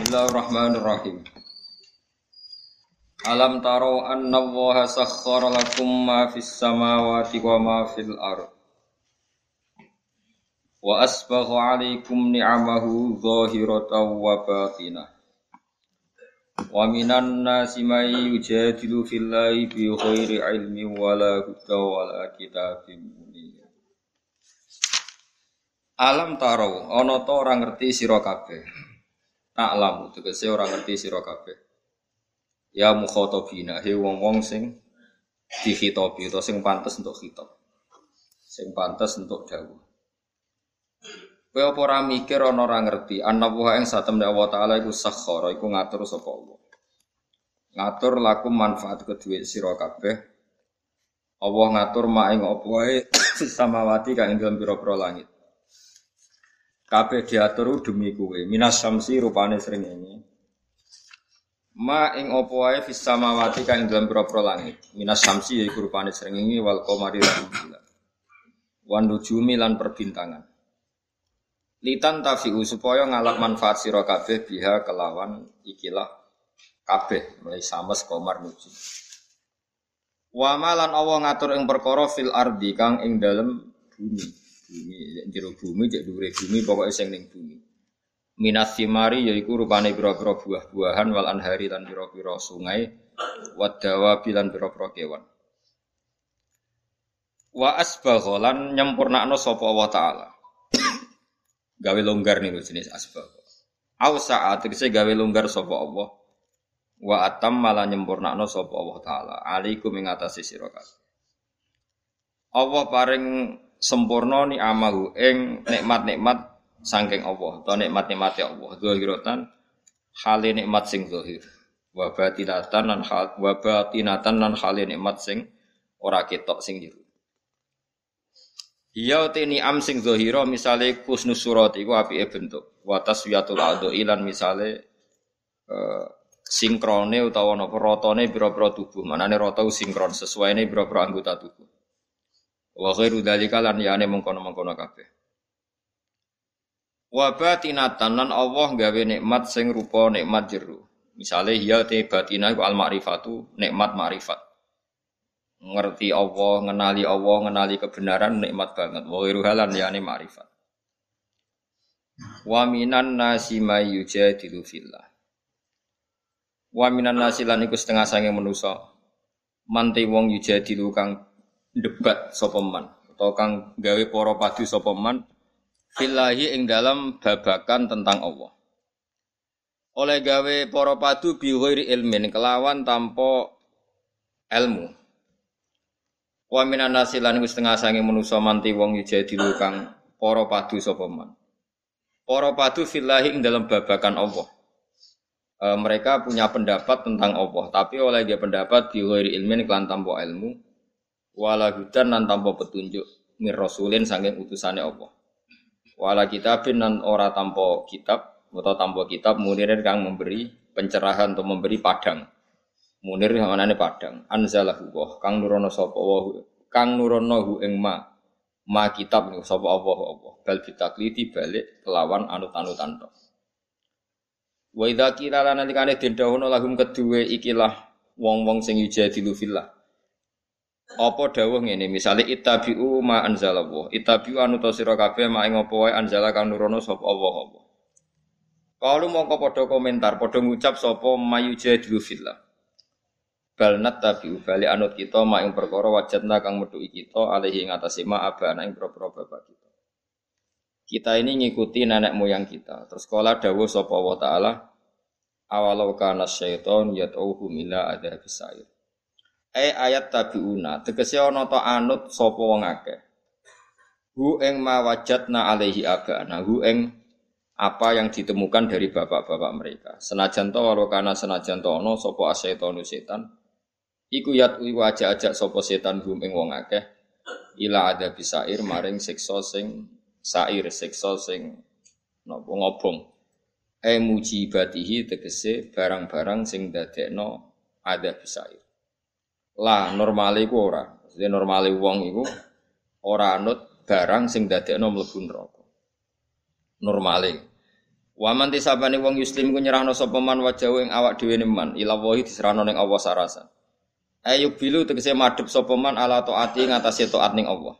Bismillahirrahmanirrahim. Alam taro anna Allah sakhkhara lakum ma fis samawati wa ma fil ard. Wa asbagha 'alaikum ni'amahu zahiratan wa batinah. Wa minan nasi may yujadilu fillahi bi ghairi ilmin wala huda wala kitabim. Alam taro ana ta ora ngerti sira kabeh. Tak lamu tegese ora ngerti sira kabeh. Ya mukhatabina he wong-wong sing dikhitabi utawa sing pantes untuk khitab. Sing pantes untuk dawuh. Kowe apa ora mikir ana ora ngerti ana wa ing satemne Allah taala iku sakhara iku ngatur sapa Allah. Ngatur laku manfaat kedue sira kabeh. Allah ngatur mak ing apa wae samawati kang ing dalem pira-pira langit. Kabeh diatur demi kowe. Minas samsi rupane srengenge. Ma ing apa wae fis samawati kang dalem pira-pira langit. Minas samsi yaiku rupane srengenge wal qamari lan bulan. Lan perbintangan. Litan tafiu supaya ngalap manfaat sira kabeh biha kelawan ikilah kabeh mulai sama komar nuji. Wa malan Allah ngatur ing perkara fil ardi kang ing dalem bumi. Bumi jero bumi cek dhuwure bumi pokoke sing ning bumi. Minas simari yaiku rupane pira-pira buah-buahan wal anhari lan pira-pira sungai wadawa bilan pira-pira kewan. Wa asbagha lan nyempurnakno sapa Allah taala gawe longgar nih jenis asbab. Au saat tegese gawe longgar sapa Allah. Wa atam malah nyempurnakno sapa Allah taala. Alaikum ing atase sira Allah paring sempurna ni amahu ing nikmat-nikmat saking Allah atau nikmat-nikmate Allah. Zahiratan hale nikmat sing zahir. Wa batinatan lan hal wa batinatan lan hale nikmat sing ora ketok sing jero. Iya te am sing zahira misale kusnus surat iku apike bentuk. Wa taswiyatul adu ilan misale uh, sinkrone utawa napa rotone pira-pira tubuh. Manane rata sinkron sesuaine pira-pira anggota tubuh. Wa ghairu dzalika lan yane mengkono-mengkono kabeh. Wa batinatan lan Allah gawe nikmat sing rupa nikmat jero. Misale iya te batina iku al ma'rifatu nikmat ma'rifat ngerti Allah, ngenali Allah, ngenali kebenaran nikmat banget. Wa halan yani ma'rifat. Wa minan nasi may yujadilu fillah. Wa minan nasi lan iku setengah sange manusa. Manti wong yujadilu kang debat sapa man atau kang gawe para padu sapa man fillahi ing dalam babakan tentang Allah. Oleh gawe para padu bi ilmin kelawan tanpa ilmu Wa minan nasi lan wis tengah sange manusa manti wong jadi kang para padu sapa man. Para padu fillahi ing dalam babakan Allah. E, mereka punya pendapat tentang Allah, tapi oleh dia pendapat di ghairi ilmin kelan tanpa ilmu, wala hudan nan tanpa petunjuk mir rasulin saking utusane Allah. Wala kitabin nan ora tanpa kitab atau tanpa kitab munirin kang memberi pencerahan atau memberi padang Munir manane padang. Anzalahu wa kang nurono sapa wa kang nurono hu ing ma. Ma kitab niku sapa Allah Allah. Bal bitakliti balik kelawan anut-anutan tok. Wa idza qila lana likane den lahum kedue ikilah wong-wong sing yujadilu fillah. Apa dawuh ngene misale ittabi'u ma anzalallah. Ittabi'u anut sira kabeh ma ing apa wae anzala kang nurono sapa Allah Allah. Kalau mau padha komentar, padha ngucap sapa mayujadilu fillah bal nattabi bali anut kita mak ing perkara wajadna kang metuki kita alaihi ing atase ma abana ing propro bapak kita. Kita ini ngikuti nenek moyang kita. Terus sekolah dawuh sapa wa taala awalau kana syaiton yad'uhum ila ada bisair. E ayat tabiuna tegese ana ta anut sapa wong akeh. Hu ing ma wajadna alaihi abana hu ing apa yang ditemukan dari bapak-bapak mereka. Senajan to walau kana senajan to ana sapa setan Iku yat iku aja-aja sapa setan hum ing wong akeh ila ada bisair maring siksa sing sair siksa sing napa ngobong. E mujibatihi tegese barang-barang sing dadekno ada bisair. Lah normale iku ora. Jadi normale wong iku ora anut barang sing dadekno mlebu neraka. Normale. Wa man tisabane wong yuslim ku nyerahno sapa man wajahu ing awak dhewe man ila wahi diserahno ning Allah sarasan. Ayo bilu tegese madhep sapa man ala taati ngatasé taat ning Allah.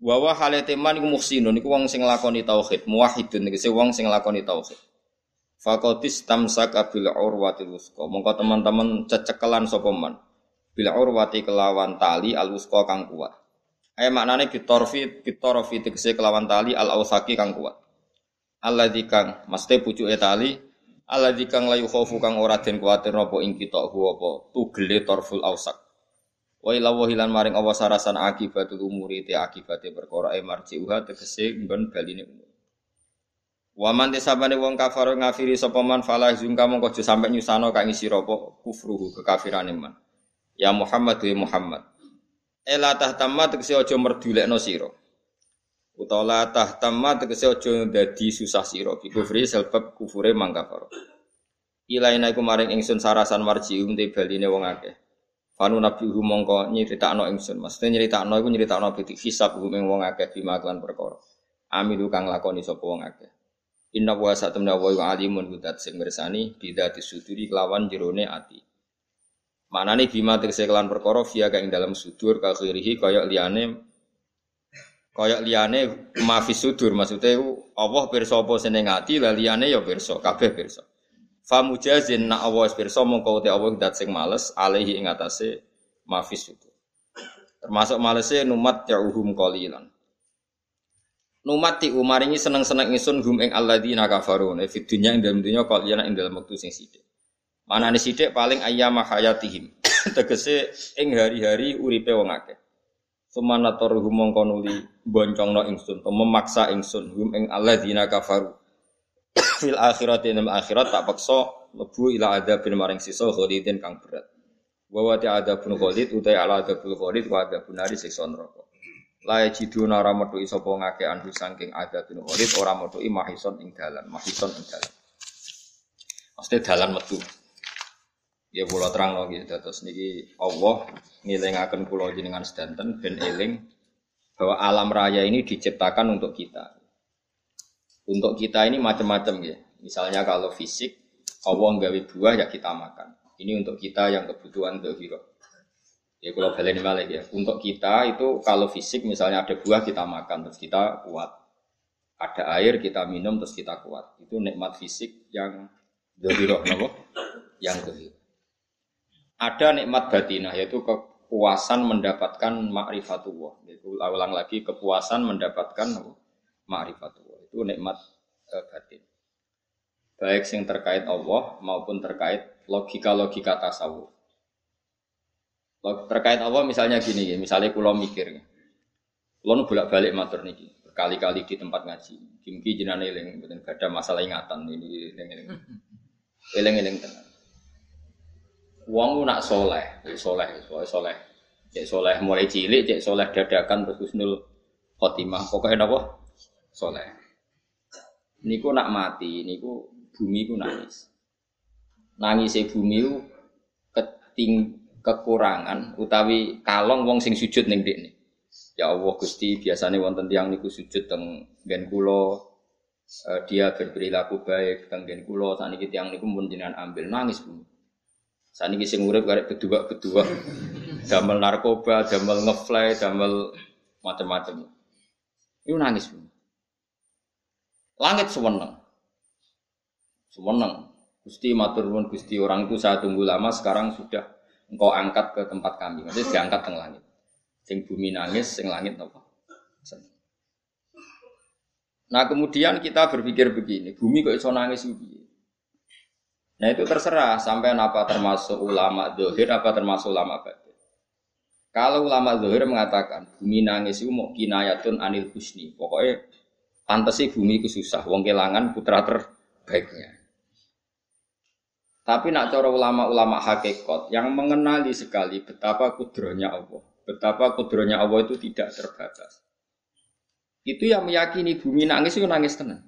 Wa wa halate man iku muhsinun iku wong sing nglakoni tauhid, muwahhidun tegese wong sing nglakoni tauhid. Fakotis tamsak bil urwatil wusqa. Mongko teman-teman cecekelan sapa man. Bil urwati kelawan tali al wusqa kang kuat. Ayo maknane bitorfi bitorfi tegese kelawan tali al ausaki kang kuat. Allah kang mesti pucuke tali Allah kang layu khofu kang ora den kuwatir napa ing kita apa tugele torful ausak wa ila wahilan maring Allah sarasan akibatul umuri te akibate perkara e marji uha tegese nggon baline umur Wa man tisabane wong kafir ngafiri sapa man fala zungka mongko aja sampe nyusano kang isi apa kufruhu kekafirane man Ya Muhammad wa Muhammad. Ela tahtamma tegese aja merdulekno sira. Utawa tahtamma tegese aja dadi susah sira. Bi kufri sebab kufure mangkafar ilaina iku maring ingsun sarasan marjium te baline wong akeh. Fanu nabi hu mongko nyeritakno ingsun. Maksudnya nyeritakno iku nyeritakno bitik hisab hu wong akeh bima kelan perkara. Amilu kang lakoni sapa wong akeh. Inna wa satamna wa alimun hudat sing mirsani bidati suduri kelawan jerone ati. Manane bima tegese kelan via kang dalam sudur ka kaya liyane Kayak liane mafis sudur maksudnya Allah pirsa apa seneng ati lah liane ya pirsa kabeh pirsa. Famujazin nak Allah pirsa mongko te Allah dat sing males alaihi ing atase mafis sudur. Termasuk malese numat ya'uhum qalilan. Numat ti umaringi seneng-seneng ingsun hum ing alladzina kafaru ne fid dunya ing dalem dunya qalilan ing sing sithik. Manane sithik paling ayyama hayatihim. Tegese ing hari-hari uripe wong akeh. Sumana toruhum mongko nuli boncongno ingsun, memaksa ingsun hum ing alladzina kafaru. Fil akhirati ing akhirat tak paksa lebu ila adzabin maring sisa khalidin kang berat. Wa wa adzabun khalid utai ala adzabul khalid wa adzabun nari siksa neraka. La yajiduna ora metu sapa ngake anhu saking adzabun khalid ora metu mahison ing dalan, mahison ing dalan. Mesti dalan metu. Ya kula terang lagi terus niki Allah ngilingaken kula jenengan sedanten ben eling bahwa alam raya ini diciptakan untuk kita. Untuk kita ini macam-macam ya. Misalnya kalau fisik Allah nggawe buah ya kita makan. Ini untuk kita yang kebutuhan dohiro. Ya kalau balik balik ya. Untuk kita itu kalau fisik misalnya ada buah kita makan terus kita kuat. Ada air kita minum terus kita kuat. Itu nikmat fisik yang dohiro, Yang dohiro ada nikmat batinah yaitu kepuasan mendapatkan ma'rifatullah. Itu ulang lagi kepuasan mendapatkan ma'rifatullah. Itu nikmat e, batin. Baik yang terkait Allah maupun terkait logika-logika tasawuf. Terkait Allah misalnya gini ya, misalnya kulo mikir. Kulo bolak-balik matur niki berkali-kali di tempat ngaji. Kimki jenane eling, gak ada masalah ingatan ini eling-eling. Eling-eling tenang. Wong nak soleh, soleh, soleh, soleh. Cek soleh mulai cilik, cek soleh dadakan terus husnul khotimah. Pokoknya apa? Soleh. Niku nak mati, niku bumi ku nangis. Nangis bumi ku keting kekurangan utawi kalong wong sing sujud ning dekne. Ya Allah Gusti biasanya wonten tiang niku sujud teng gen kula uh, dia berperilaku baik teng gen kula sakniki tiang niku pun ambil nangis bumi. Saat ini sing urip karek kedua, damel narkoba, damel ngefly, damel macam-macam. Ini nangis. Langit sewenang, sewenang. Gusti matur nuwun Gusti orang itu saya tunggu lama sekarang sudah engkau angkat ke tempat kami. Maksudnya diangkat ke langit. Sing bumi nangis, sing langit apa? Nah kemudian kita berpikir begini, bumi kok iso nangis begini? Nah itu terserah sampai apa termasuk ulama dohir apa termasuk ulama batin. Kalau ulama dohir mengatakan bumi nangis itu mau kinayatun anil husni. Pokoknya pantas sih bumi itu susah. Wong kelangan putra terbaiknya. Tapi nak cara ulama-ulama hakikat yang mengenali sekali betapa kudronya Allah. Betapa kudronya Allah itu tidak terbatas. Itu yang meyakini bumi nangis itu nangis tenang.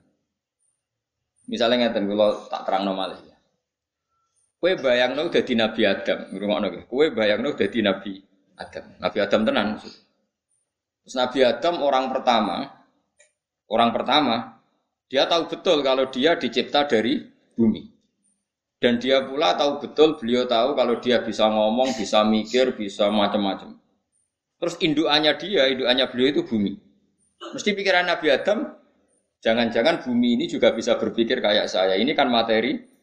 Misalnya ngeten kalau tak terang normal ya. Kue bayang no jadi Nabi Adam, rumah no. Kue bayang no jadi Nabi Adam, Nabi Adam tenan. Terus Nabi Adam orang pertama, orang pertama Dia tahu betul kalau dia dicipta dari bumi. Dan dia pula tahu betul, beliau tahu kalau dia bisa ngomong, bisa mikir, bisa macam-macam. Terus indukannya dia, indukannya beliau itu bumi. Mesti pikiran Nabi Adam, jangan-jangan bumi ini juga bisa berpikir kayak saya. Ini kan materi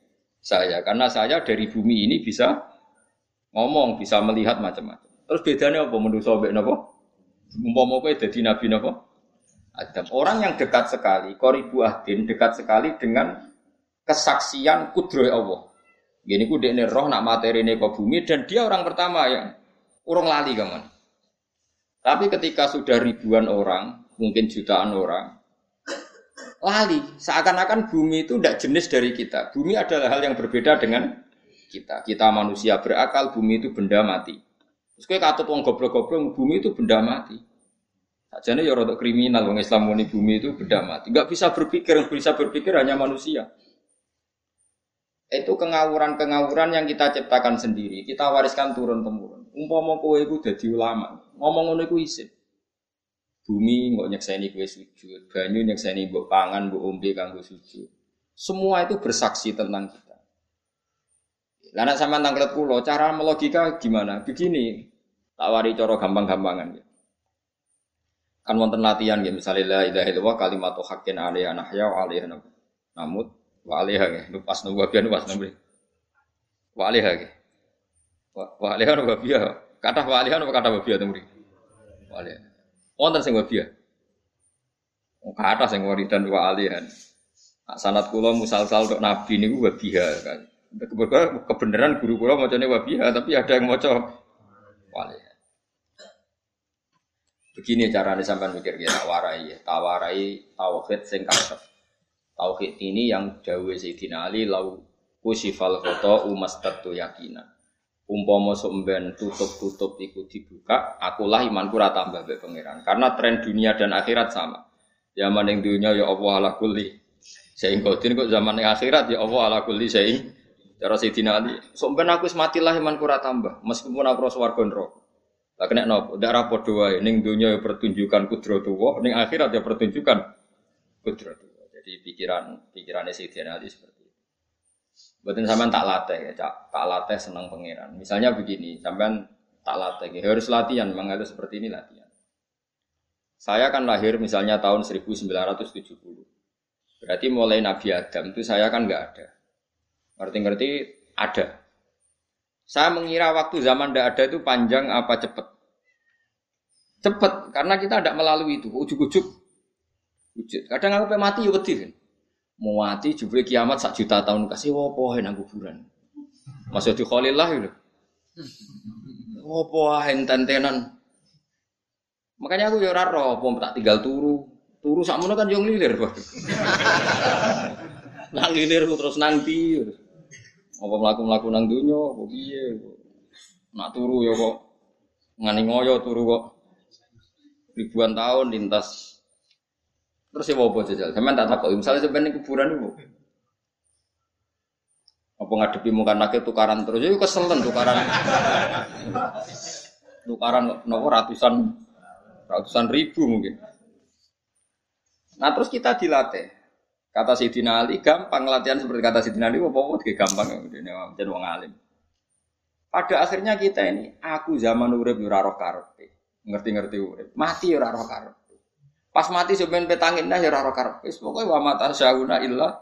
saya, karena saya dari bumi ini bisa ngomong, bisa melihat macam-macam. Terus bedanya apa menurut sobat apa? Umpama kowe dadi nabi napa? Adam. Orang yang dekat sekali, koribu ahdin, dekat sekali dengan kesaksian kudroy Allah. Gini ku dekne roh nak materi ke bumi dan dia orang pertama yang urung lali kaman. Tapi ketika sudah ribuan orang, mungkin jutaan orang, lali. Seakan-akan bumi itu tidak jenis dari kita. Bumi adalah hal yang berbeda dengan kita. Kita manusia berakal, bumi itu benda mati. Terus kayak katut wong goblok-goblok, bumi itu benda mati. Sajane ya rada kriminal wong Islam muni bumi itu benda mati. Enggak bisa berpikir, yang bisa berpikir hanya manusia itu kengawuran-kengawuran yang kita ciptakan sendiri, kita wariskan turun temurun. Umpama kowe dadi ulama, ngomong ngono iku isin. Bumi nggak nyekseni kowe sujud, banyu nyekseni mbok pangan, mbok ombe kanggo sujud. Semua itu bersaksi tentang kita. Lah nek sampean tanglet pulau, cara melogika gimana? Begini, tak wari cara gampang-gampangan ya. Kan wonten latihan ya, misalnya la ilaha illallah kalimatu haqqin alaiha nahya wa alaiha namut Wa alaiha ge, nupas nu wabiya nupas nambe. Wa alaiha ge. Wa alaiha nu wabiya. Kata wa alaiha kata wabiya to mriki. Wa alaiha. Wonten sing wabiya. Oh, kata sing waridan wa alaiha. Nah, sanat kula musal-sal untuk nabi niku wabiha kan. Kebenaran guru kula macane wabiha tapi ada yang maca wa alaiha. Begini caranya sampai mikir ya, warai, tak warai tauhid sing kasep. Tauhid ini yang dawe Sayyidina Ali lau kusifal khoto umastatu yakina. Umpama somben tutup-tutup iku dibuka, akulah imanku ora tambah mbek pangeran. Karena tren dunia dan akhirat sama. Zaman yang dunia ya Allah ala kulli. Sehingga kodin kok zaman yang akhirat ya Allah ala kulli sehing. Cara Sayyidina Ali, somben aku matilah imanku ora tambah, meskipun aku ora swarga neraka. Lah kena nopo? Ndak ra padha wae ning donya ya pertunjukan kudratullah, ning akhirat ya pertunjukan kudratullah. Jadi pikiran pikirannya Sayyidina Ali seperti. Buatin sampean tak latih ya, cak, tak latih senang pangeran. Misalnya begini, sampean tak latih, ya, harus latihan, memang harus seperti ini latihan. Saya kan lahir misalnya tahun 1970. Berarti mulai Nabi Adam itu saya kan nggak ada. Ngerti-ngerti ada. Saya mengira waktu zaman tidak ada itu panjang apa cepat? Cepat, karena kita tidak melalui itu. Ujuk-ujuk. Kadang aku mati ya kan. Mau mati kiamat sak juta tahun kasih wopo nang kuburan. Masuk di Khalillah itu. Wopo enten-tenan. Makanya aku ya roh, tak tinggal turu. Turu sakmono kan yo nglilir, nang lilir terus nanti. Apa mlaku-mlaku nang donya, apa piye? Nak turu ya kok ngani ngoyo turu kok ribuan tahun lintas Terus ya apa jajal? Sampeyan tak takut. Misalnya sampeyan kuburan itu. Apa ngadepi muka nakil tukaran terus? Itu keselen tukaran. tukaran nopo ratusan ratusan ribu mungkin. Nah terus kita dilatih. Kata Sidina Ali gampang latihan seperti kata Sidina Ali, apa apa gampang jadi wong alim. Pada akhirnya kita ini, aku zaman urip ora roh. Ngerti-ngerti urip. Mati ora roh. Pas mati sebenarnya petangin dah ya raro karep. Wis wa mata syauna illa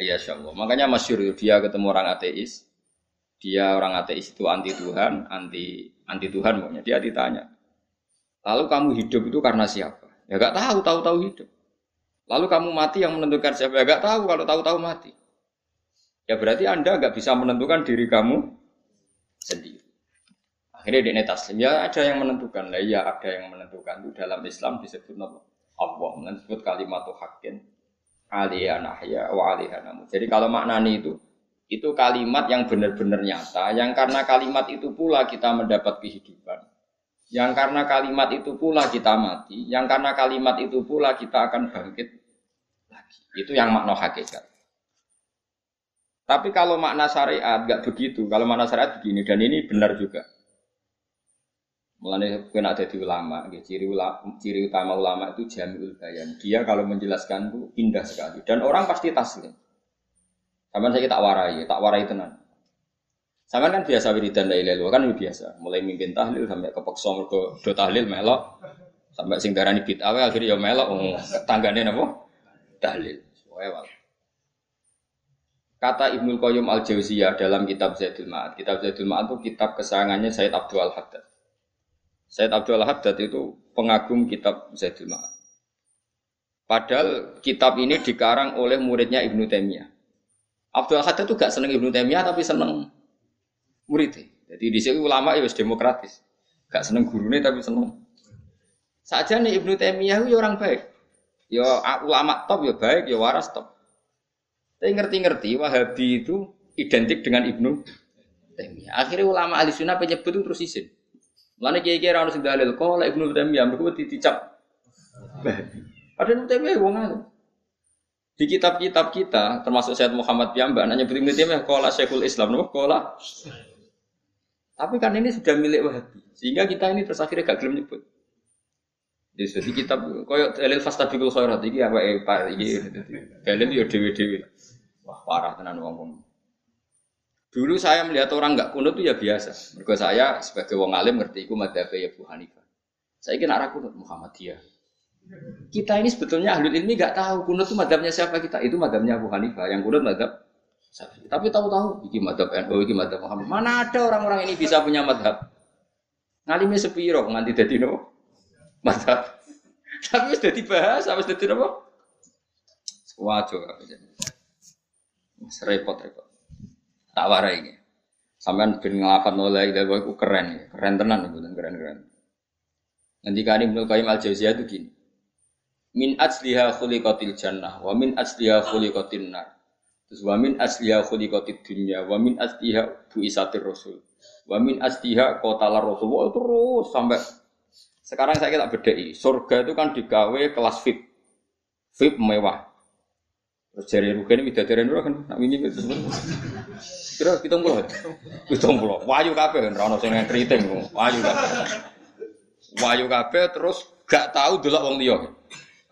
ya Allah. Makanya masyhur dia ketemu orang ateis. Dia orang ateis itu anti Tuhan, anti anti Tuhan pokoknya. Dia ditanya. Lalu kamu hidup itu karena siapa? Ya gak tahu, tahu-tahu hidup. Lalu kamu mati yang menentukan siapa? Ya gak tahu kalau tahu-tahu mati. Ya berarti Anda gak bisa menentukan diri kamu sendiri. Akhirnya dia taslim. Ya ada yang menentukan. Lah ya ada yang menentukan. Itu dalam Islam disebut apa? Allah menyebut kalimat hakin aliyah nahya wa aliyah namu. Jadi kalau maknani itu itu kalimat yang benar-benar nyata, yang karena kalimat itu pula kita mendapat kehidupan. Yang karena kalimat itu pula kita mati, yang karena kalimat itu pula kita akan bangkit lagi. Itu yang makna hakikat. Tapi kalau makna syariat nggak begitu. Kalau makna syariat begini dan ini benar juga. Mulane kowe nek dadi ulama, nggih ciri ulama, ciri utama ulama itu jamiul bayan. Dia kalau menjelaskan itu indah sekali dan orang pasti taslim. Sampeyan saya tak warai, tak warai tenan. Sampeyan kan biasa wiridan la ilaha kan biasa. Mulai mimpin tahlil sampai kepeksa mergo do tahlil melok sampai sing darani bid'ah akhirnya ya melok oh, tanggane napa? Tahlil. Wewal. Kata Ibnu Qayyim Al Jauziyah dalam kitab Zaidul Ma'ad. Kitab Zaidul Ma'ad itu kitab kesayangannya Said Abdul Al Haddad. Said Abdul Haddad itu pengagum kitab Zaidul Ma'ad. Padahal kitab ini dikarang oleh muridnya Ibnu Taimiyah. Abdul Haddad itu gak seneng Ibnu Taimiyah tapi seneng muridnya. Jadi di sini ulama itu demokratis. Gak seneng gurunya tapi seneng. Saja nih Ibnu Taimiyah itu orang baik. Ya ulama top ya baik, ya waras top. Tapi ngerti-ngerti Wahabi itu identik dengan Ibnu Taimiyah. Akhirnya ulama ahli sunnah penyebut itu terus izin. Mana kiai-kiai ora sing dalil kok lek Ibnu Taimiyah mergo dicap. Ada Ibnu Taimiyah wong ngono. Di kitab-kitab kita, termasuk Syed Muhammad Piyambak, nanya Ibnu Taimiyah kola Syekhul Islam, nopo kola. Tapi kan ini sudah milik Wahabi, sehingga kita ini terus akhirnya gak gelem nyebut. Jadi kitab koyo dalil fastabiqul khairat iki apa eh Pak iki dalil yo dhewe-dhewe. Wah, parah tenan wong-wong. Dulu saya melihat orang nggak kunut itu ya biasa. Mereka saya sebagai wong alim ngerti itu madhab ya Bu Hanifah. Saya kira arah kunut Muhammadiyah. Kita ini sebetulnya ahli ilmi nggak tahu kunut itu madhabnya siapa kita. Itu madhabnya Abu Hanifah. Yang kunut madhab tapi tahu-tahu iki madhab NU, iki madhab Muhammad. Mana ada orang-orang ini bisa punya madhab? Ngalimnya sepiro nganti dadi no madhab. Tapi sudah dibahas, apa sudah dadi nopo? Wajo repot-repot tak warai ini. Sampai ben ngelafat nolai dari itu keren, keren tenan itu keren keren. Nanti kan Ibnu Qayyim al Jauziyah itu gini. Min asliha khuliqatil jannah wa min asliha khuliqatin nar. Terus wa min asliha khuliqatid dunya wa min asliha buisatir rasul. Wa min asliha qotala rasul. Wah, terus sampai sekarang saya kita bedai. Surga itu kan digawe kelas VIP. VIP mewah. Terus jari rugen widadari nurah kan nak wingi itu. Kira kita pulau, kita pulau. Wayu kafe kan, rano sing keriting, wayu kafe. Wayu kafe terus gak tahu delok wong liya.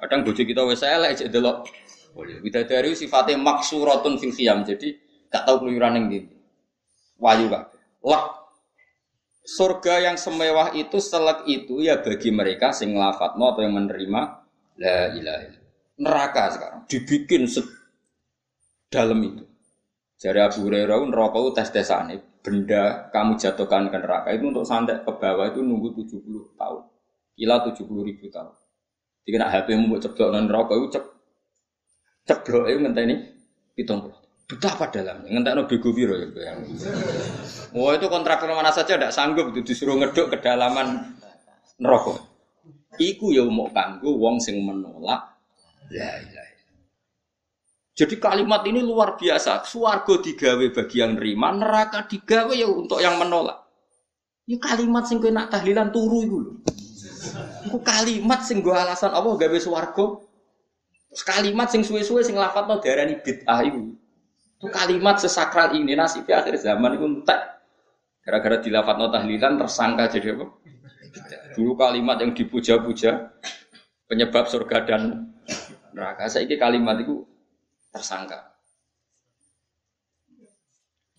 Kadang bojo kita wis elek cek delok. Widadari sifatnya maksuratun fil khiyam, jadi gak tahu keluyuran yang gitu. Wayu kafe. Lah surga yang semewah itu selek itu ya bagi mereka sing lafadzmu atau yang menerima la ilaha neraka sekarang dibikin dalam itu Jari Abu Hurairah neraka itu tes tesane benda kamu jatuhkan ke neraka itu untuk santet ke bawah itu nunggu 70 tahun. Kila 70 ribu tahun. Jika nak HP mu buat ceblok non neraka itu cep ceblok itu pitung puluh. Betapa dalamnya ngenteni bego biro ya yang. Wah itu kontraktor mana saja tidak sanggup itu disuruh ngeduk kedalaman neraka. Iku ya mau kanggo wong sing menolak. Ya, ya. Jadi kalimat ini luar biasa. Suargo digawe bagi yang nerima, neraka digawe ya untuk yang menolak. Ini kalimat sing nak tahlilan turu itu loh. Itu kalimat sing gue alasan Allah gawe suargo. kalimat sing suwe-suwe sing lafat no darani bid'ah itu. Itu kalimat sesakral ini nasibnya akhir zaman itu entek. Gara-gara dilafat no tahlilan tersangka jadi apa? Dulu kalimat yang dipuja-puja penyebab surga dan neraka. Saya kalimat itu tersangka.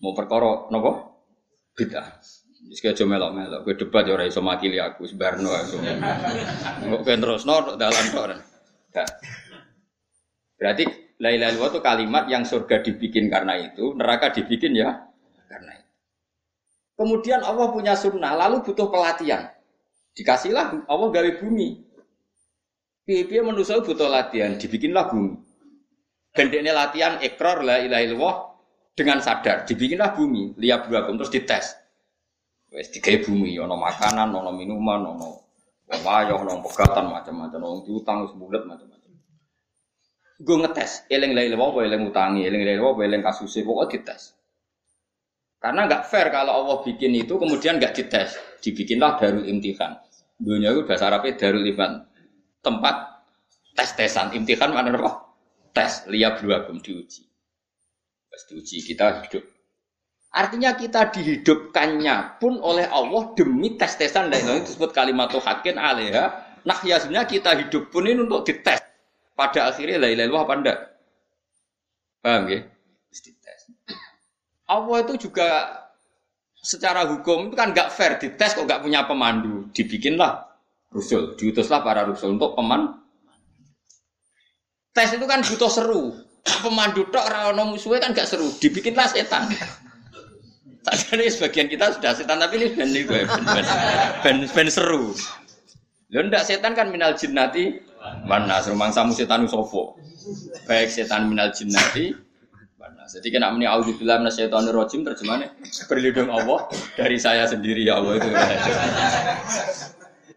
Mau perkara nopo? Bid'ah. Wis aja melok-melok, kowe debat ya ora iso makili aku sebarno iso. Kok kowe terusno dalan tok. Berarti la ilaha illallah itu kalimat yang surga dibikin karena itu, neraka dibikin ya karena itu. Kemudian Allah punya sunnah, lalu butuh pelatihan. Dikasihlah Allah gawe bumi. Piye-piye manusia butuh latihan, dibikinlah bumi. Gendeknya latihan ekor la ilaha illallah dengan sadar. Dibikinlah bumi, lihat beragam terus dites. Wes digawe bumi, ono makanan, ono minuman, ono wayah, ono pegatan macam-macam, ono diutang sebulat macam-macam. Gue ngetes, eling la ilaha illallah, eling utangi, eling la ilaha eling kasusnya, pokoknya dites. Karena nggak fair kalau Allah bikin itu kemudian nggak dites, dibikinlah darul imtihan. Dunia itu bahasa Arabnya darul imtihan, tempat tes-tesan, imtihan mana apa? tes dua belum diuji pas diuji kita hidup Artinya kita dihidupkannya pun oleh Allah demi tes-tesan dan itu disebut kalimat hakin alaiha. Nah ya kita hidup pun ini untuk dites. Pada akhirnya la ilaha apa enggak? Paham ya? Dites. Allah itu juga secara hukum itu kan nggak fair dites kok nggak punya pemandu. Dibikinlah rusul, diutuslah para rusul untuk peman. Tes itu kan butuh seru. Pemandu tok ora musuhnya kan gak seru. Dibikinlah setan. Tadi sebagian kita sudah setan tapi ini ben ben ben, ben, seru. Lo ndak setan kan minal jinnati mana serumang samu setan sofo. Baik setan minal jinnati. Jadi kena muni auzubillah minasyaitonir rajim terjemahnya berlindung Allah dari saya sendiri ya Allah itu.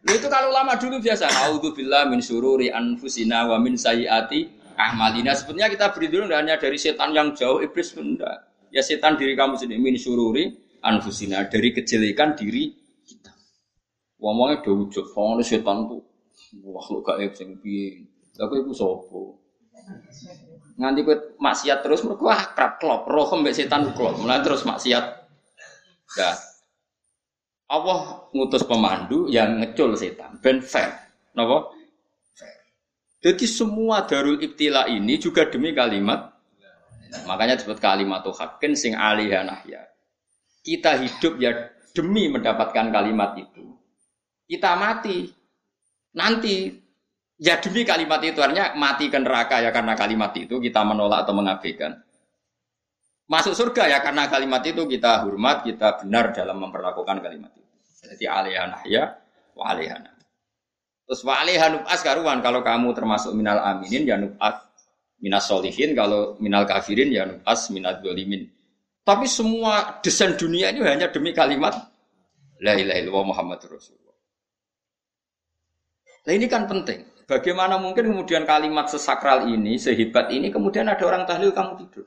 Itu kalau lama dulu biasa auzubillah min sururi anfusina wa min sayyiati ahmalina. Sebenarnya kita berlindung hanya dari setan yang jauh iblis enggak. Ya setan diri kamu sendiri min sururi anfusina dari kejelekan diri kita. Ngomongnya do ujuk, soalnya setan tuh makhluk gaib sing piye. Lah kowe iku sapa? Nganti kowe maksiat terus mergo akrab klop, roh mbek setan klop. Mulai terus maksiat. Ya. Allah ngutus pemandu yang ngecul setan, ben fair. Napa? Jadi semua darul ibtila ini juga demi kalimat Makanya disebut kalimat hakin sing alihah nahya. Kita hidup ya demi mendapatkan kalimat itu. Kita mati nanti ya demi kalimat itu artinya mati ke neraka ya karena kalimat itu kita menolak atau mengabaikan. Masuk surga ya karena kalimat itu kita hormat, kita benar dalam memperlakukan kalimat itu. Jadi alihah nahya wa alihah Terus wa alihah nub'as karuan kalau kamu termasuk minal aminin ya nub'as minas solihin, kalau minal kafirin ya nubas minat dolimin. Tapi semua desain dunia ini hanya demi kalimat La ilaha illallah Muhammad Rasulullah. Nah ini kan penting. Bagaimana mungkin kemudian kalimat sesakral ini, sehebat ini, kemudian ada orang tahlil kamu tidur.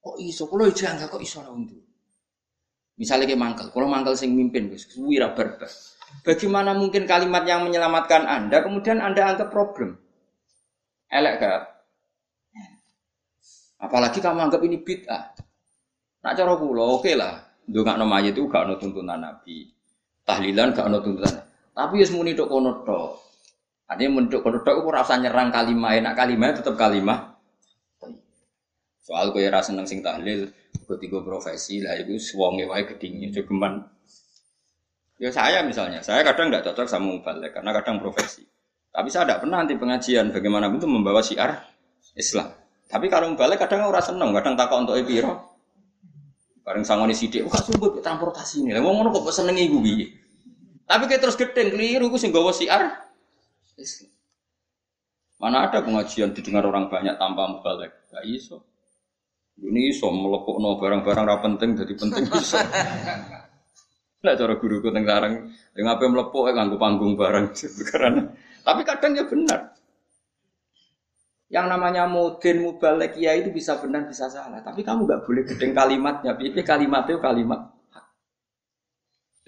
Kok iso? Kalau jangan kok iso orang itu. Misalnya kayak mangkel, kalau mangkel sing mimpin, wira berbas. Bagaimana mungkin kalimat yang menyelamatkan Anda, kemudian Anda anggap problem? Elek gak? Apalagi kamu anggap ini bid'ah. Nak cara kula oke okay lah. Ndongakno mayit itu gak ono tuntunan Nabi. Tahlilan gak ono tuntunan. Tapi wis muni tok kono. Artinya mun tok kono tok ora usah nyerang kalimah, enak kalimah tetap kalimah. Soal kowe ora seneng sing tahlil, tiga profesi lah itu wonge wae gedinge jogeman. Ya saya misalnya, saya kadang nggak cocok sama mubalik karena kadang profesi. Tapi saya tidak pernah nanti pengajian bagaimana itu membawa syiar Islam. Tapi kalau balik kadang orang seneng, kadang takut untuk epiro. Bareng sangoni sidik, wah sumpah transportasi ini. Lah ngono kok seneng ibu bi. Tapi kayak terus gedeng keliru, gue sing bawa siar Islam. Mana ada pengajian didengar orang banyak tanpa mubalik? Gak iso. Ini iso melepuk no barang-barang ra penting jadi penting iso. Nah cara guruku teng sarang, yang apa melepuk ya nganggu panggung barang karena tapi kadang ya benar. Yang namanya modern mubalek ya itu bisa benar bisa salah. Tapi kamu nggak boleh gedeng kalimatnya. Tapi kalimat itu kalimat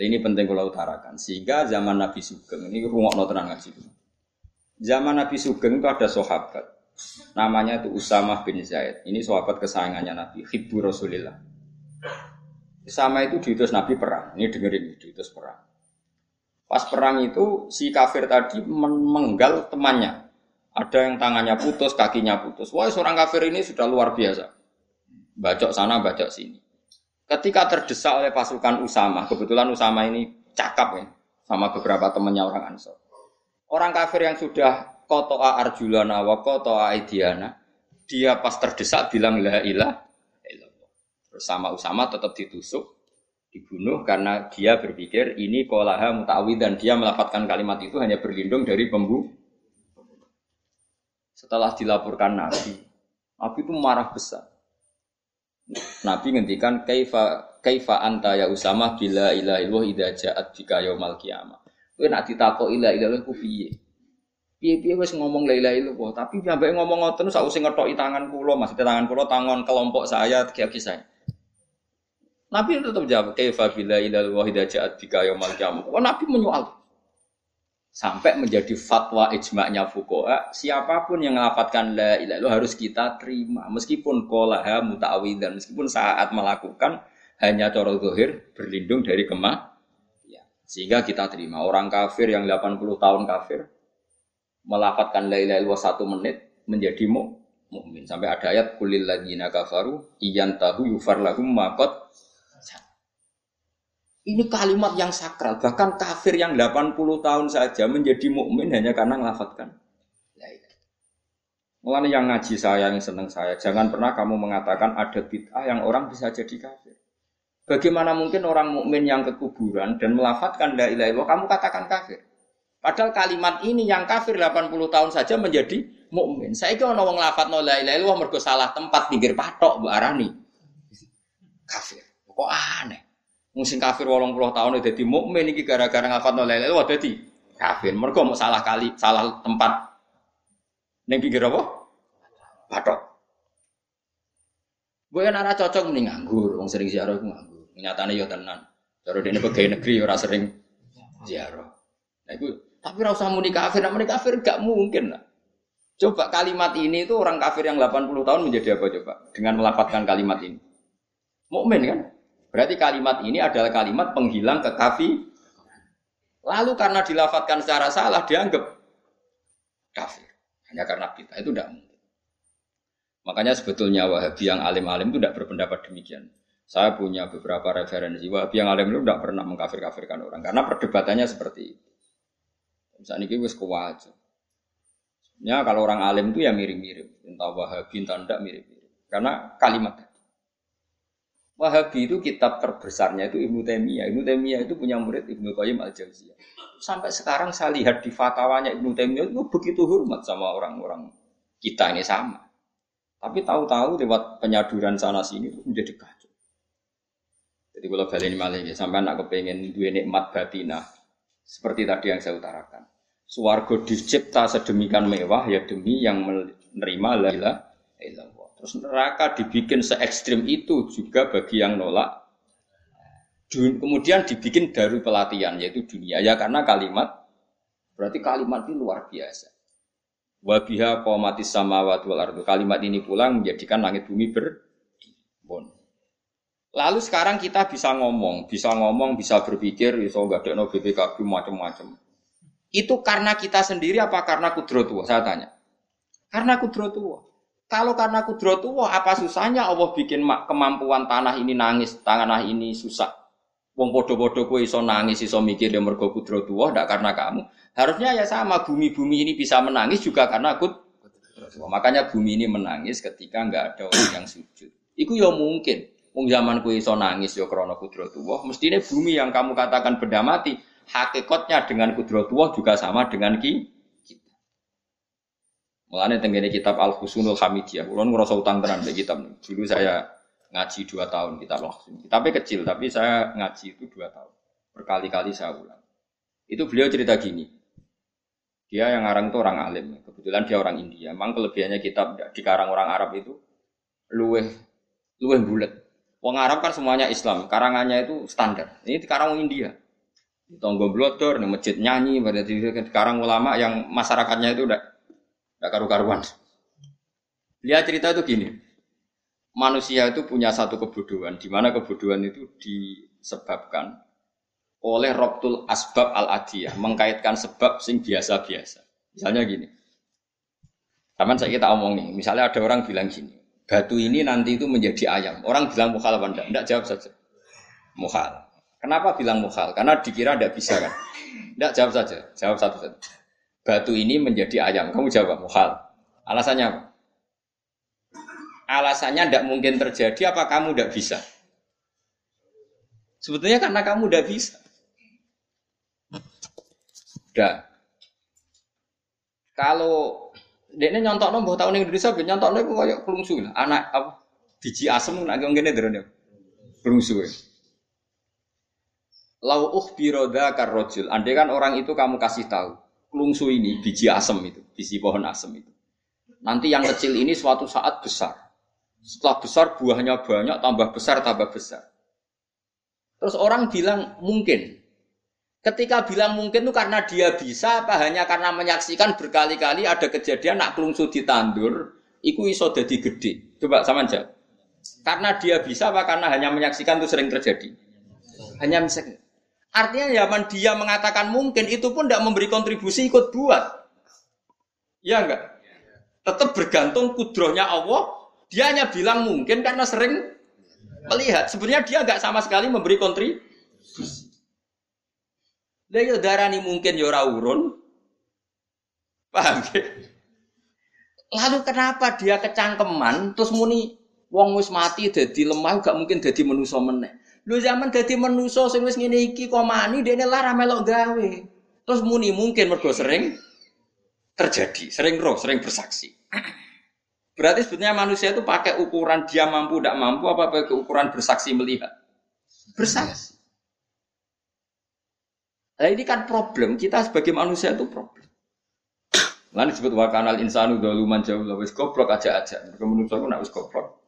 ini penting kalau utarakan. Sehingga zaman Nabi Sugeng ini rumah tenang ngaji. Zaman Nabi Sugeng itu ada sahabat. Namanya itu Usamah bin Zaid. Ini sahabat kesayangannya Nabi. Hibbu Rasulillah. Sama itu diutus Nabi perang. Ini dengerin diutus perang. Pas perang itu si kafir tadi menggal temannya. Ada yang tangannya putus, kakinya putus. Wah, seorang kafir ini sudah luar biasa. Bacok sana, bacok sini. Ketika terdesak oleh pasukan Usama, kebetulan Usama ini cakap ya, sama beberapa temannya orang Ansor. Orang kafir yang sudah kotoa arjulana wa kotoa aidiana, dia pas terdesak bilang la ilah Bersama Usama tetap ditusuk, dibunuh karena dia berpikir ini kolaha mutawi dan dia melafatkan kalimat itu hanya berlindung dari pembunuh. Setelah dilaporkan Nabi, Nabi itu marah besar. Nabi ngendikan kaifa kaifa anta ya Usama bila ilah illallah idza ja'at bika yaumal qiyamah. Kowe nak ditakok ilah illallah ku piye? Piye-piye wis ngomong la ilaha illallah, tapi sampai ngomong ngoten usah ngetoki tangan kula, maksudnya tangan kula tangan kelompok saya, tiga saya. Nabi tetap jawab, kaifa bila ilal wahida ja'at bika yaumal qiyamah. Wah, Nabi menyoal. sampai menjadi fatwa ijma'nya fuqaha siapa pun yang melafatkan la ilaha illallah harus kita terima meskipun qolaha muta'awidan meskipun saat melakukan hanya cara zahir berlindung dari kemah ya. sehingga kita terima orang kafir yang 80 tahun kafir melafatkan la ilaha illallah satu menit menjadi mu mukmin. Sampai ada ayat kulil ladzina kafaru iyan tahu yufar lahum makot ini kalimat yang sakral. Bahkan kafir yang 80 tahun saja menjadi mukmin hanya karena melafatkan Mulanya yang ngaji saya, yang seneng saya, jangan pernah kamu mengatakan ada bid'ah yang orang bisa jadi kafir. Bagaimana mungkin orang mukmin yang kekuburan dan melafatkan la ilaha illallah kamu katakan kafir? Padahal kalimat ini yang kafir 80 tahun saja menjadi mukmin. Saya kira orang lafat no la ilaha illallah salah tempat pinggir patok mbak Arani. Kafir. Kok aneh. Musim kafir 80 tahun jadi mukmin iki gara-gara ngafat no la ilaha illallah dadi kafir. Mergo mau salah kali, salah tempat. Ning pinggir apa? Patok. Gue kan arah cocok mending nganggur, wong sering ziarah gue nganggur. Nyatane yo tenan. Cara dene pegawai negeri ora sering ziarah. Nah, itu tapi rasa muni kafir, muni kafir gak mungkin lah. Coba kalimat ini itu orang kafir yang 80 tahun menjadi apa coba? Dengan melafatkan kalimat ini. Mukmin kan? Berarti kalimat ini adalah kalimat penghilang kekafi. Lalu karena dilafatkan secara salah dianggap kafir. Hanya karena kita itu tidak mungkin. Makanya sebetulnya Wahabi yang alim-alim itu tidak berpendapat demikian. Saya punya beberapa referensi Wahabi yang alim itu tidak pernah mengkafir-kafirkan orang karena perdebatannya seperti itu. Misalnya ini wis kewajar. Ya kalau orang alim itu ya mirip-mirip, entah Wahabi entah tidak mirip-mirip. Karena kalimat tadi. Wahabi itu kitab terbesarnya itu Ibnu Taimiyah. Ibnu Taimiyah itu punya murid Ibnu Qayyim al Jauziyah. Sampai sekarang saya lihat di fatwanya Ibnu Taimiyah itu begitu hormat sama orang-orang kita ini sama. Tapi tahu-tahu lewat penyaduran sana sini itu menjadi kacau. Jadi kalau kali ini malah sampai anak kepengen dua nikmat batinah seperti tadi yang saya utarakan. Suwargo dicipta sedemikian mewah ya demi yang menerima la ilaha Terus neraka dibikin se ekstrim itu juga bagi yang nolak. Kemudian dibikin dari pelatihan yaitu dunia ya karena kalimat berarti kalimat ini luar biasa. Wabiha komatis sama wal ardu. Kalimat ini pulang menjadikan langit bumi berbon. Lalu sekarang kita bisa ngomong, bisa ngomong, bisa berpikir, bisa nggak ada no BPKB macam-macam. Itu karena kita sendiri apa karena kudrotuwa? Saya tanya. Karena kudrotuwa. Kalau karena kudrotuwa, apa susahnya Allah bikin kemampuan tanah ini nangis, tanah ini susah. Wong podo-podo kue iso nangis, iso mikir dia mergo kudrotuwa, tidak karena kamu. Harusnya ya sama, bumi-bumi ini bisa menangis juga karena kudrotuwa. Makanya bumi ini menangis ketika nggak ada orang yang sujud. Itu ya mungkin. Wong zaman kue iso nangis ya krono kudrotuwa. Mestinya bumi yang kamu katakan benda mati, hakikatnya dengan kudrotullah juga sama dengan ki kita. Mulane kitab Al Husnul Hamidiyah, kula ngrasa utang tenan mbek kitab. Dulu saya ngaji dua tahun kitab Al Husnul. Kitabnya kecil tapi saya ngaji itu dua tahun. Berkali-kali saya ulang. Itu beliau cerita gini. Dia yang ngarang itu orang alim. Kebetulan dia orang India. Memang kelebihannya kitab dikarang orang Arab itu luweh luweh bulat. Wong Arab kan semuanya Islam, karangannya itu standar. Ini dikarang India tonggo blotor, nih masjid nyanyi, berarti sekarang ulama yang masyarakatnya itu udah udah karu-karuan. Dia cerita itu gini, manusia itu punya satu kebodohan, di mana kebodohan itu disebabkan oleh robtul asbab al adiyah, mengkaitkan sebab sing biasa-biasa. Misalnya gini, Taman saya kita omong nih, misalnya ada orang bilang gini, batu ini nanti itu menjadi ayam. Orang bilang mukhal apa enggak? Enggak jawab saja. Mukhal. Kenapa bilang mukhal? Karena dikira tidak bisa kan? Tidak jawab saja, jawab satu satu. Batu ini menjadi ayam. Kamu jawab mukhal. Alasannya apa? Alasannya tidak mungkin terjadi. Apa kamu tidak bisa? Sebetulnya karena kamu tidak bisa. Udah. Kalau dia ini nyontok nombor tahun Indonesia, nyontok nombor kayak kelungsu Anak apa? Biji asem nak ngene derene. Kelungsu. Ya. Lau biroda karrojul. Andai kan orang itu kamu kasih tahu, lungsu ini biji asem itu, biji pohon asem itu. Nanti yang kecil ini suatu saat besar. Setelah besar buahnya banyak, tambah besar, tambah besar. Terus orang bilang mungkin. Ketika bilang mungkin itu karena dia bisa apa hanya karena menyaksikan berkali-kali ada kejadian nak kelungsu ditandur, iku iso jadi gede. Coba sama aja. Karena dia bisa apa karena hanya menyaksikan itu sering terjadi? Hanya misalnya. Artinya zaman dia mengatakan mungkin itu pun tidak memberi kontribusi ikut buat. Ya enggak? Tetap bergantung kudrohnya Allah. Dia hanya bilang mungkin karena sering melihat. Sebenarnya dia enggak sama sekali memberi kontribusi. Lah yo darani mungkin yo ora urun. Paham ya? Lalu kenapa dia kecangkeman terus muni wong wis mati dadi lemah gak mungkin dadi manusa meneh. Lho zaman dadi manusa sing wis ngene iki kok mani dene lara melok gawe. Terus muni mungkin mergo sering terjadi, sering roh, sering bersaksi. Berarti sebetulnya manusia itu pakai ukuran dia mampu tidak mampu apa pakai ukuran bersaksi melihat? Bersaksi. Nah ini kan problem kita sebagai manusia itu problem. Lalu disebut wakanal insanu doluman jauh wis goblok aja aja. Mereka menurut aku nak wis goblok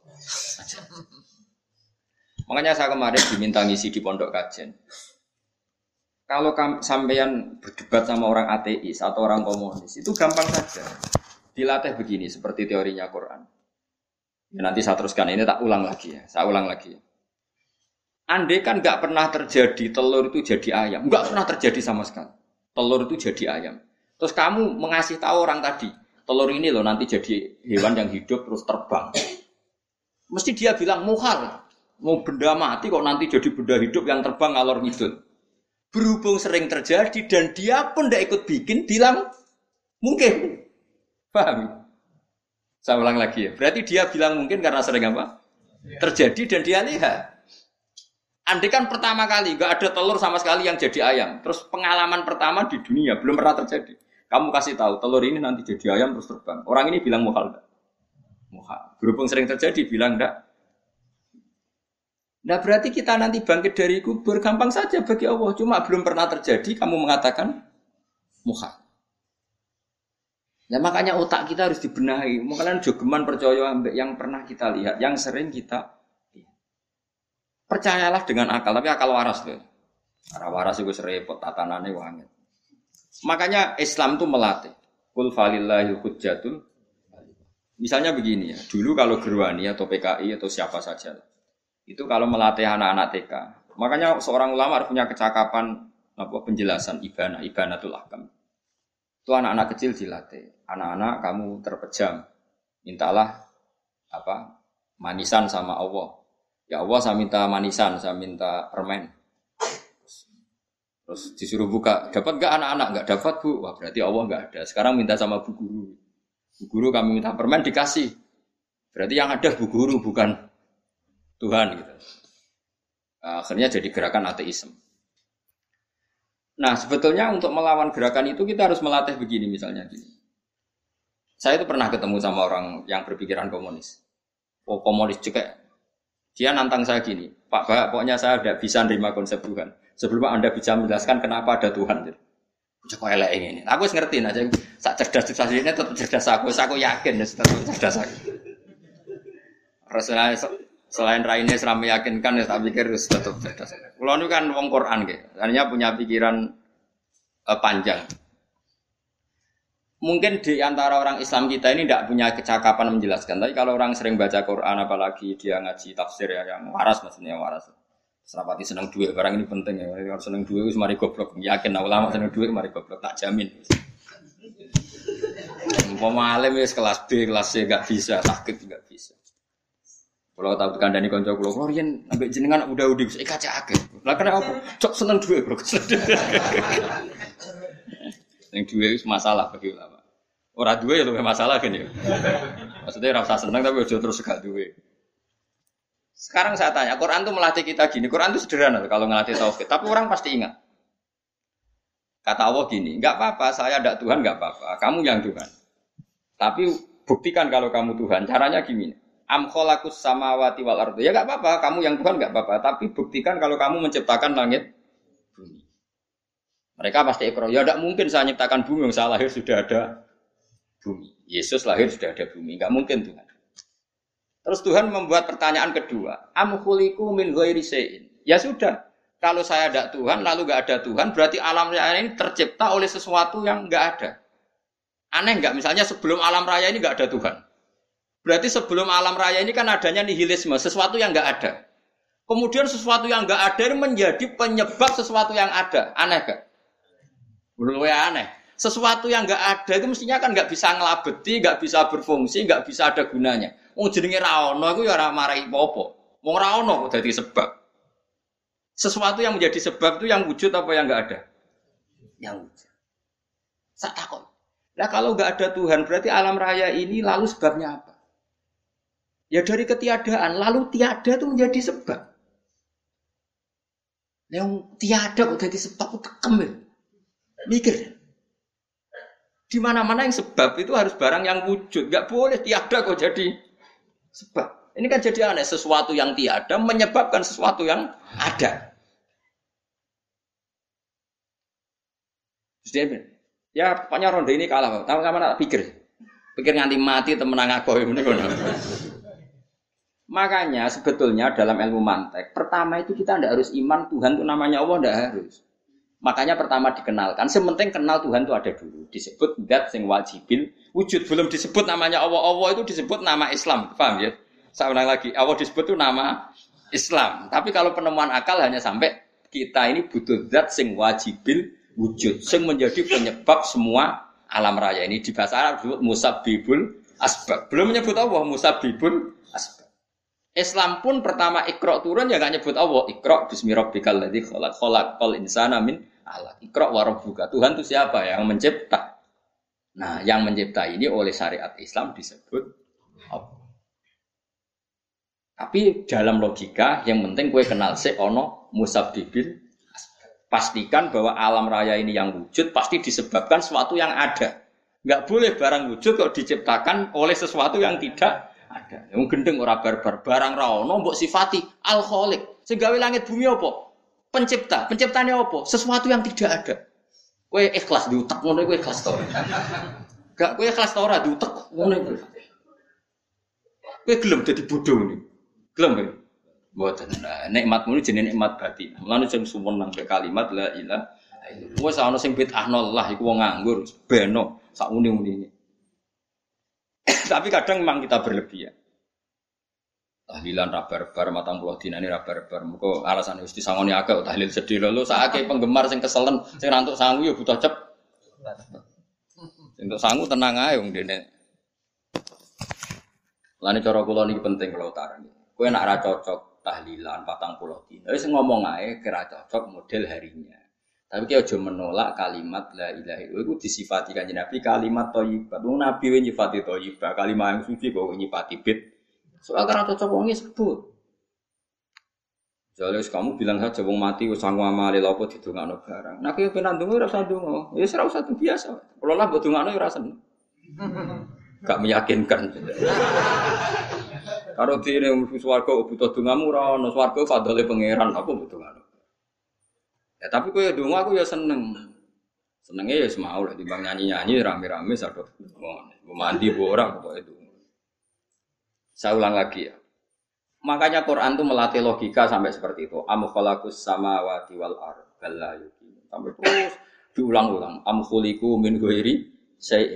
aja. Makanya saya kemarin diminta ngisi di pondok kajen. Kalau sampean berdebat sama orang ateis atau orang komunis itu gampang saja. Dilatih begini seperti teorinya Quran. Ya, nanti saya teruskan ini tak ulang lagi ya. Saya ulang lagi. Andai kan nggak pernah terjadi telur itu jadi ayam, nggak pernah terjadi sama sekali. Telur itu jadi ayam. Terus kamu mengasih tahu orang tadi, telur ini loh nanti jadi hewan yang hidup terus terbang. Mesti dia bilang muhal, mau benda mati kok nanti jadi benda hidup yang terbang ngalor ngidul. Berhubung sering terjadi dan dia pun tidak ikut bikin, bilang mungkin. Paham? Saya ulang lagi ya. Berarti dia bilang mungkin karena sering apa? Terjadi dan dia lihat. Andai kan pertama kali nggak ada telur sama sekali yang jadi ayam, terus pengalaman pertama di dunia belum pernah terjadi. Kamu kasih tahu telur ini nanti jadi ayam terus terbang. Orang ini bilang muhal enggak? Muhal. Berhubung sering terjadi bilang enggak. Nah berarti kita nanti bangkit dari kubur gampang saja bagi Allah. Cuma belum pernah terjadi kamu mengatakan muhal. Ya makanya otak kita harus dibenahi. Makanya jogeman percaya yang pernah kita lihat, yang sering kita Percayalah dengan akal, tapi akal waras loh. Arah waras itu serepot tatanannya wangi. Makanya Islam itu melatih. Kul falillahil hujjatul. Misalnya begini ya, dulu kalau Gerwani atau PKI atau siapa saja, itu kalau melatih anak-anak TK, makanya seorang ulama harus punya kecakapan apa penjelasan ibana, ibanatul ahkam. Itu anak-anak kecil dilatih. Anak-anak kamu terpejam, mintalah apa manisan sama Allah. Ya Allah saya minta manisan, saya minta permen. Terus disuruh buka, dapat gak anak-anak? Gak dapat bu, wah berarti Allah gak ada. Sekarang minta sama bu guru. Bu guru kami minta permen dikasih. Berarti yang ada bu guru bukan Tuhan gitu. Akhirnya jadi gerakan ateisme. Nah sebetulnya untuk melawan gerakan itu kita harus melatih begini misalnya gini. Saya itu pernah ketemu sama orang yang berpikiran komunis. Oh komunis juga dia nantang saya gini, Pak Pak, pokoknya saya tidak bisa menerima konsep Tuhan. Sebelum Anda bisa menjelaskan kenapa ada Tuhan. Cek kok elek ini. Aku ngerti aja. Sak cerdas cerdas ini tetap cerdas aku. Aku yakin ya tetap cerdas aku. Selain raine seram meyakinkan ya tak pikir harus tetap cerdas. Kalau ini kan wong Quran gitu. Hanya punya pikiran uh, panjang mungkin di antara orang Islam kita ini tidak punya kecakapan menjelaskan. Tapi kalau orang sering baca Quran, apalagi dia ngaji tafsir ya yang waras maksudnya yang waras. Serapati senang duit barang ini penting ya. Kalau senang duit itu mari goblok. Yakin nah, ulama senang duit mari goblok tak jamin. Umpama ya kelas B, kelas C gak bisa, sakit gak bisa. Kalau tahu kandani konco kulo, kulo ambek jenengan udah udah bisa kaca akeh. Lah kenapa apa? Cok seneng duit, Bro. Yang duit itu masalah bagi ulama. Orang dua ya lebih masalah kan ya. Maksudnya rasa senang tapi udah terus gak dua. Sekarang saya tanya, Quran itu melatih kita gini. Quran itu sederhana kalau ngelatih tauhid, tapi orang pasti ingat. Kata Allah gini, nggak apa-apa, saya ada Tuhan nggak apa-apa, kamu yang Tuhan. Tapi buktikan kalau kamu Tuhan. Caranya gini, am kholakus samawati wal ardu. Ya nggak apa-apa, kamu yang Tuhan nggak apa-apa. Tapi buktikan kalau kamu menciptakan langit bumi. Mereka pasti ekor. Ya tidak mungkin saya menciptakan bumi yang saya lahir sudah ada bumi. Yesus lahir sudah ada bumi, nggak mungkin Tuhan. Terus Tuhan membuat pertanyaan kedua, amhuliku min ghairi Ya sudah, Kalau saya ada Tuhan, lalu nggak ada Tuhan, berarti alam raya ini tercipta oleh sesuatu yang nggak ada. Aneh nggak? Misalnya sebelum alam raya ini nggak ada Tuhan. Berarti sebelum alam raya ini kan adanya nihilisme, sesuatu yang nggak ada. Kemudian sesuatu yang nggak ada ini menjadi penyebab sesuatu yang ada. Aneh gak? Menurut aneh. Sesuatu yang nggak ada itu mestinya kan nggak bisa ngelabeti, nggak bisa berfungsi, nggak bisa ada gunanya. Wong jenenge raono itu ya ora marai popo. Wong raono kok jadi sebab. Sesuatu yang menjadi sebab itu yang wujud apa yang nggak ada? Yang wujud. Saya takut. Nah kalau nggak ada Tuhan berarti alam raya ini lalu sebabnya apa? Ya dari ketiadaan lalu tiada itu menjadi sebab. Yang tiada kok jadi sebab itu kekem ya. Mikir. Di mana-mana yang sebab itu harus barang yang wujud. Gak boleh tiada kok jadi sebab. Ini kan jadi aneh, sesuatu yang tiada menyebabkan sesuatu yang ada. Terus ya pokoknya ronde ini kalah. Tahu kamu nak pikir, pikir nganti mati temenang aku ini Makanya sebetulnya dalam ilmu mantek, pertama itu kita tidak harus iman Tuhan itu namanya Allah tidak harus. Makanya pertama dikenalkan, sementing kenal Tuhan itu ada dulu. Disebut dat sing wajibil, wujud belum disebut namanya Allah. Allah itu disebut nama Islam, paham ya? Saya ulang lagi, Allah disebut itu nama Islam. Tapi kalau penemuan akal hanya sampai kita ini butuh zat sing wajibil wujud, sing menjadi penyebab semua alam raya ini di bahasa Arab disebut musabibul asbab. Belum menyebut Allah musabibul asbab. Islam pun pertama ikro turun ya gak nyebut Allah. Ikro bismillahirrahmanirrahim ladzi khalaq khalaqal insana min alaq. Ikro warabbuka. Tuhan itu siapa yang mencipta? Nah, yang mencipta ini oleh syariat Islam disebut Allah. Tapi dalam logika yang penting kue kenal se ono musabibin pastikan bahwa alam raya ini yang wujud pasti disebabkan sesuatu yang ada. Nggak boleh barang wujud kok diciptakan oleh sesuatu yang tidak ada. Yang gendeng ora barbar, barang rawono mbok sifati alkoholik. Segawe langit bumi apa? Pencipta. Penciptanya apa? Sesuatu yang tidak ada. Kue ikhlas diutak ngono kue ikhlas to. Gak kue ikhlas to ora diutak ngono kue. Kue gelem dadi bodoh nih. Gelem ya? Mboten. Nikmat muni jenenge nikmat batin. Mulane sumeneng be kalimat la ilaha illallah. Wes ana sing bid'ahno Allah iku wong nganggur, beno sak uni-unine. Tapi kadang memang kita berlebihan. Tahlilan rabar-bar matang puluh dina ini rabar-bar. Muka alasan wis disangoni agak tahlil sedih lho. Saake penggemar sing keselen, sing rantuk sangu ya butuh cep. Untuk sangu tenang ae wong dene. Lani cara kula niki penting kula utarani. Kue nak ra cocok tahlilan patang pulau dino. Wis ngomong aja kira cocok model harinya. Tapi kita aja menolak kalimat la ilaha illallah itu disifati kan Nabi kalimat thayyibah. Wong Nabi we nyifati thayyibah, kalimat yang suci kok nyifati bid. Soal karena cocok wong sebut. Jadi kamu bilang saja wong mati wis sangu amale lha apa didongakno barang. Nah kowe pengen ndonga ora usah ndonga. Ya ora usah biasa. Kalau lah mbok dongakno ya ora seneng. Gak meyakinkan. Karo dene mlebu swarga butuh dongamu ora ono swarga fadhole pangeran apa butuh ngono. Ya tapi kowe donga aku ya seneng. Senenge ya semau lah timbang nyanyi-nyanyi rame-rame sadok. Mau mandi bu orang pokoknya itu. Saya ulang lagi ya. Makanya Quran tuh melatih logika sampai seperti itu. Am khalaqus samawati wal ard Sampai terus diulang-ulang. Am khuliqu min ghairi.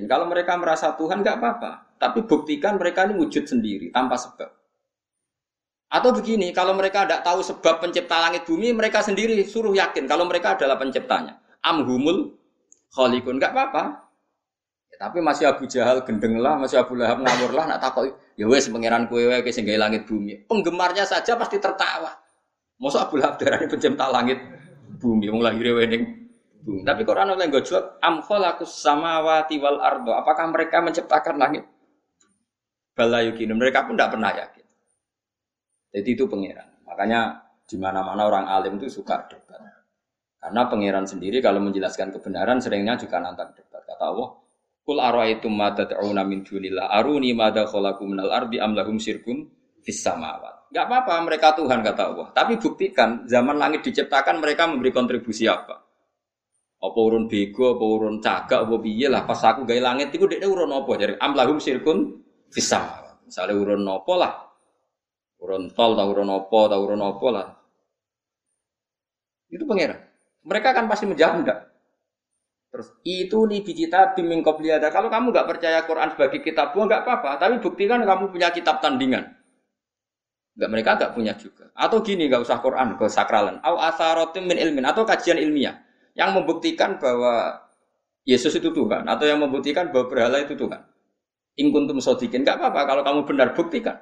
Kalau mereka merasa Tuhan nggak apa-apa. Tapi buktikan mereka ini wujud sendiri tanpa sebab. Atau begini, kalau mereka tidak tahu sebab pencipta langit bumi, mereka sendiri suruh yakin kalau mereka adalah penciptanya. Amhumul kholikun, nggak apa-apa. Ya, tapi masih Abu Jahal gendeng lah, masih Abu Lahab ngawur lah, nak takut. Ya wes pangeran kue sehingga langit bumi. Penggemarnya saja pasti tertawa. Masa Abu Lahab darah pencipta langit bumi, mau lahir wening bumi. Tapi Quran oleh gue jawab, am sama samawati wal ardo. Apakah mereka menciptakan langit? balayukin. Mereka pun tidak pernah yakin. Jadi itu pangeran. Makanya di mana-mana orang alim itu suka debat. Karena pangeran sendiri kalau menjelaskan kebenaran seringnya juga nantang debat. Kata Allah, Kul ara'aitum ma tad'una min dunillah aruni madza khalaqu minal ardi am lahum syirkun fis samawat. Enggak apa-apa mereka Tuhan kata Allah. Tapi buktikan zaman langit diciptakan mereka memberi kontribusi apa? Apa urun bego, apa urun cagak, apa piye lah pas aku gawe langit iku dekne urun apa jadi am lahum syirkun bisa. Misalnya urun nopo lah, urun tol, tau urun nopo, tau urun nopo lah. Itu pangeran. Mereka kan pasti menjawab enggak. Terus itu nih kita biming ada. Kalau kamu nggak percaya Quran sebagai kitab buah nggak apa-apa, tapi buktikan kamu punya kitab tandingan. Enggak mereka nggak punya juga. Atau gini nggak usah Quran ke sakralan. Au asarotim min ilmin atau kajian ilmiah yang membuktikan bahwa Yesus itu Tuhan atau yang membuktikan bahwa berhala itu Tuhan. Ingkuntum sodikin nggak apa-apa kalau kamu benar buktikan.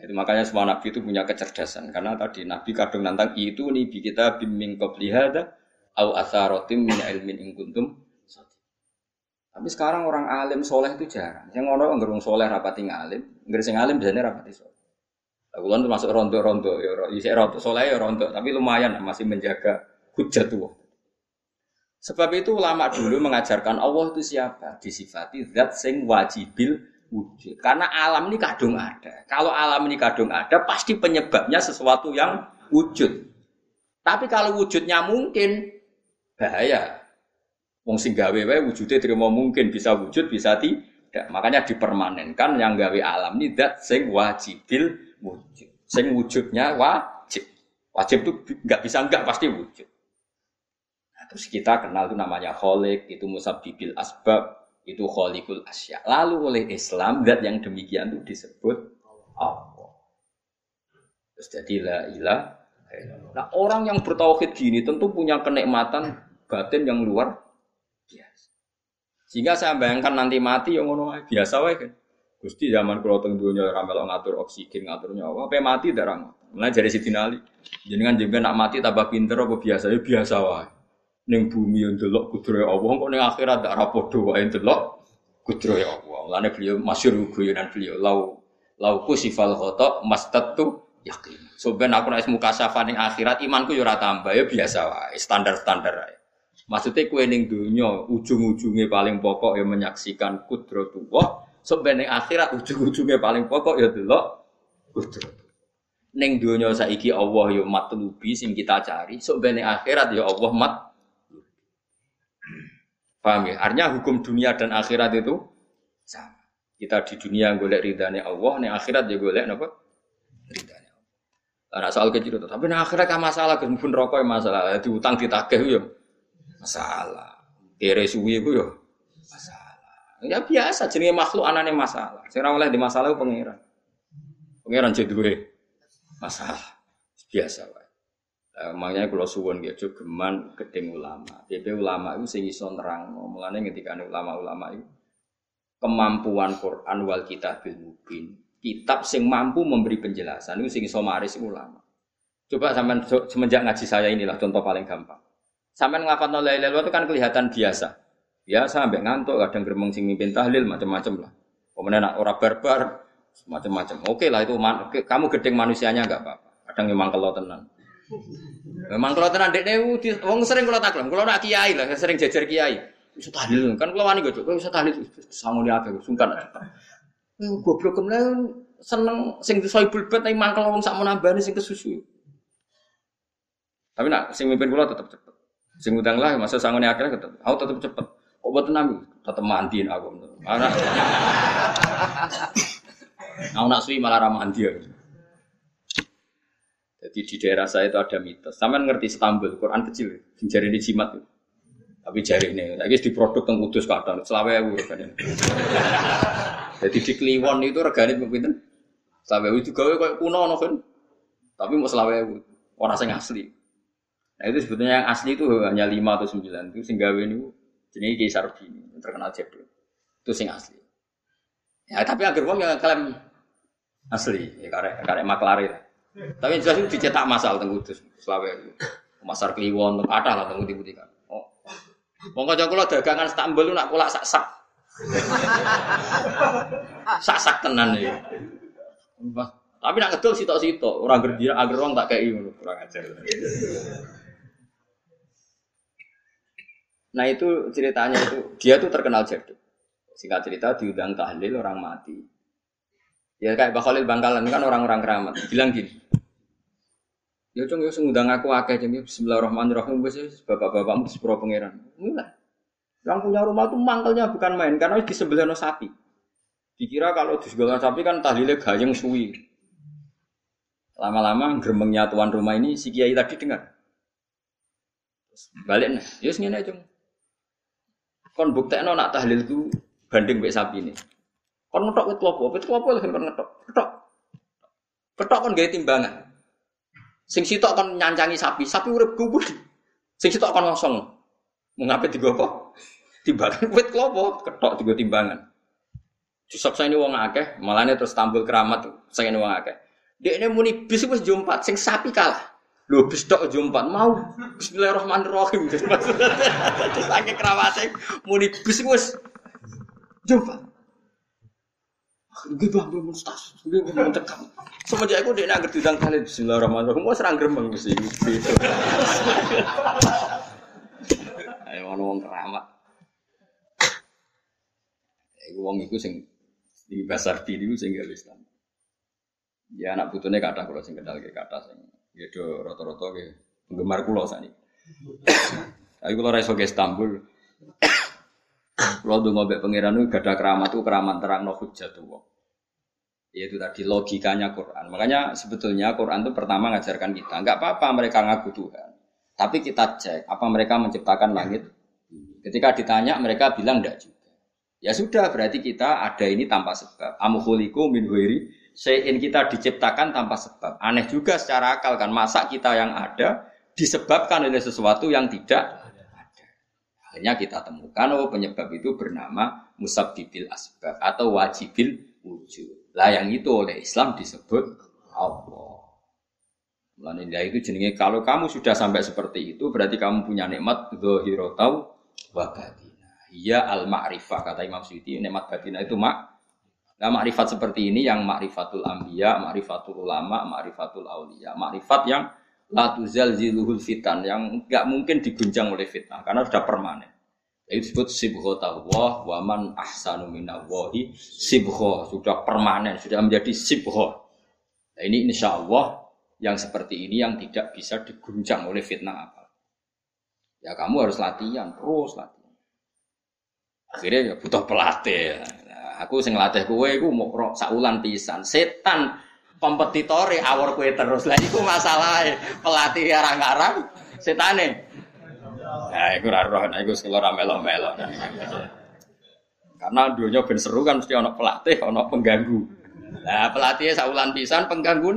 Itu makanya semua nabi itu punya kecerdasan karena tadi nabi kadung nantang itu nih kita bimbing koplihada au asarotim min ilmin ingkuntum tapi sekarang orang alim soleh itu jarang. Yang ngono ngerung soleh rapati ngalim, ngerung sing alim biasanya rapati soleh. Aku kan masuk rondo-rondo, ya bisa rondo soleh ya rondo, tapi lumayan masih menjaga hujat tuh. Sebab itu ulama dulu mengajarkan Allah itu siapa? Disifati zat sing wajibil wujud. Karena alam ini kadung ada. Kalau alam ini kadung ada, pasti penyebabnya sesuatu yang wujud. Tapi kalau wujudnya mungkin, bahaya. Wong sing gawe wae wujude terima mungkin bisa wujud bisa tidak. Makanya dipermanenkan yang gawe alam ini zat sing wajibil wujud. Sing wujudnya wajib. Wajib itu nggak bisa nggak pasti wujud. Nah, terus kita kenal itu namanya kholik, itu musabibil asbab, itu kholikul asya. Lalu oleh Islam zat yang demikian itu disebut Allah. Terus jadi la ilah. Nah orang yang bertauhid gini tentu punya kenikmatan batin yang luar biasa. Sehingga saya bayangkan nanti mati yang ngono biasa wae kan. Gusti zaman kalau teng dunia ramel ngatur oksigen ngatur nyawa, apa mati darang. Mulai dari Siti Nali. Jenengan jenengan nak mati tambah pinter apa biasa ya biasa wae ning bumi yang delok kudrohe Allah kok ning akhirat tak ra padha wae delok kudrohe Allah. Mulane beliau masyhur guyonan beliau lau lau kusifal khata mastatu yakin. So ben aku nek muka safa ning akhirat imanku yo tambah ya biasa wae, standar-standar wae. Maksudnya kue ning dunia ujung-ujungnya paling pokok ya menyaksikan kudratullah. So ben ning akhirat ujung-ujungnya paling pokok ya delok kudrat. Ning dunia saiki Allah yo matlubi sing kita cari. So ning akhirat ya Allah mat Paham ya? Artinya hukum dunia dan akhirat itu sama. Kita di dunia golek ridhanya Allah, nih akhirat ya golek apa? Ridhanya Allah. Karena soal kecil itu, tapi nih akhirat kan masalah, pun rokok masalah, diutang ditagih ya masalah. Kere suwi itu ya masalah. Ya biasa, jenis makhluk anane masalah. Sekarang oleh di masalah itu pangeran. Pangeran jadi masalah. Biasa. Uh, makanya kalau suwon gitu geman gedeng ulama. PP ulama itu sing iso nerang. Mulane ketika ulama-ulama itu kemampuan Quran wal bil mubin. Kitab sing mampu memberi penjelasan itu sing iso maris ulama. Coba sampean semenjak ngaji saya inilah contoh paling gampang. Sampean nglafal la ilaha itu kan kelihatan biasa. Biasa sampai ngantuk, kadang gremeng sing mimpin tahlil macam-macam lah. Kemudian nak ora barbar macam-macam. Oke lah itu kamu gedeng manusianya enggak apa-apa. Kadang memang kalau tenang. Memang kalau tenan dek dewu, wong sering kalau taklam, kalau nak kiai lah, sering jajar kiai. Bisa tahlil, kan kalau wani gue, bisa tahlil, sangun dia agak sungkan. Goblok kemudian seneng sing soibul bet nih mangkel wong sak menambah sing kesusu. Tapi nak sing mimpin kula tetap cepet. Sing udang lah masa sangun akhirnya tetep. Aku tetep cepet. Kok buat tenang, tetep mandiin aku. Anak. Aku nak suwi malah ramah dia. Jadi di daerah saya itu ada mitos. Sama ngerti Istanbul, Quran kecil, jari ini jimat. Tapi jari ini, lagi di produk yang kudus kadang, selawe ewu regane. Jadi di Kliwon itu regane pinten? Selawe ewu juga kayak kuno no kan. Tapi mau selawe ewu, orang yang asli. Nah itu sebetulnya yang asli itu hanya lima atau sembilan itu sehingga ini jenis Kaisar Bini terkenal jadul. Itu sing asli. Ya tapi agar uang yang klaim asli, ya karek karek maklari. Tapi jelas itu dicetak masal teng Kudus, Selawe. Pasar Kliwon, ada lah teng Budi kan. Oh. Wong kanca kula dagangan Istanbul nak kula sak-sak. Sak-sak tenan ya. Tapi nak ngedol sitok-sitok, orang gerdia agar orang tak kayak ngono, kurang ajar. Nah itu ceritanya itu dia tuh terkenal jadul. Singkat cerita diundang tahlil orang mati. Ya kayak Pak Khalil Bangkalan kan orang-orang keramat. Bilang gini. Ya cung ya ngundang aku akeh jeng Bismillahirrahmanirrahim wis bapak-bapakmu sepuro pangeran. Mulai. Yang punya rumah tuh mangkelnya bukan main karena di sebelahnya sapi. Dikira kalau di sebelah sapi kan tahlilnya gayeng suwi. Lama-lama gremengnya tuan rumah ini si kiai tadi dengar. Balik nih, yus aja. Kon buktekno nak tahlil ku banding mbek sapi ini. Kon ngetok wit klopo, wit klopo lho kon ngetok. Ketok. Ketok kon gawe timbangan. Sing sitok kon nyancangi sapi, sapi urip gubur. Sing sitok kon ngosong. Mengapa tiga apa? Timbangan wit klopo, ketok tiga timbangan. Jusok saya ini wong akeh, malahnya terus tampil keramat saya ini wong akeh. Dia ini muni bis wis jumpat, sing sapi kalah. Lho bis tok jumpat mau Bismillahirrahmanirrahim. Terus akeh kerawate muni bis wis Gitu ambil mustas, gitu mau tekan. Semenjak aku dia nggak diundang kali Bismillahirrahmanirrahim. Mau serang gremeng mesti. Ayo mau wong keramat. Iku wong iku sing di basar diri sing gak Islam. Ya anak putune kata kalau sing kenal ke kata sing ya do rata-rata ke penggemar kula sani. Tapi kalau raiso ke Istanbul, kalau tuh ngobek pangeran itu gada keramat itu keramat terang no tuh. Yaitu tadi logikanya Quran. Makanya sebetulnya Quran itu pertama ngajarkan kita, nggak apa-apa mereka ngaku Tuhan. Tapi kita cek apa mereka menciptakan langit. Ketika ditanya mereka bilang enggak juga. Ya sudah, berarti kita ada ini tanpa sebab. Amuhuliku min huiri, sein kita diciptakan tanpa sebab. Aneh juga secara akal kan, masa kita yang ada disebabkan oleh sesuatu yang tidak ada. Hanya kita temukan, oh penyebab itu bernama musabbibil asbab atau wajibil wujud. Lah yang itu oleh Islam disebut Allah. Mulanya itu jenenge kalau kamu sudah sampai seperti itu berarti kamu punya nikmat dzahirotau wa Iya al ma'rifah kata Imam Suyuti nikmat batin itu mak. Nah makrifat seperti ini yang makrifatul ambiya, makrifatul ulama, makrifatul aulia, makrifat yang la tuzal ziluhul fitan yang nggak mungkin diguncang oleh fitnah karena sudah permanen. Itu disebut sibho tawwah wa man ahsanu minallahi sibho sudah permanen, sudah menjadi sibho. Nah, ini insya Allah yang seperti ini yang tidak bisa diguncang oleh fitnah apa. Ya kamu harus latihan, terus latihan. Akhirnya ya butuh pelatih. Nah, aku sing latih kue, aku mau rok saulan pisan. Setan kompetitore awor kue terus. Lah iku masalah pelatih arang-arang setane. Nah, iku ora roh, nah iku sekelo ra melo-melo. Karena dunia ben seru kan mesti ono pelatih, ono pengganggu. Nah, pelatihnya saulan pisan, pengganggu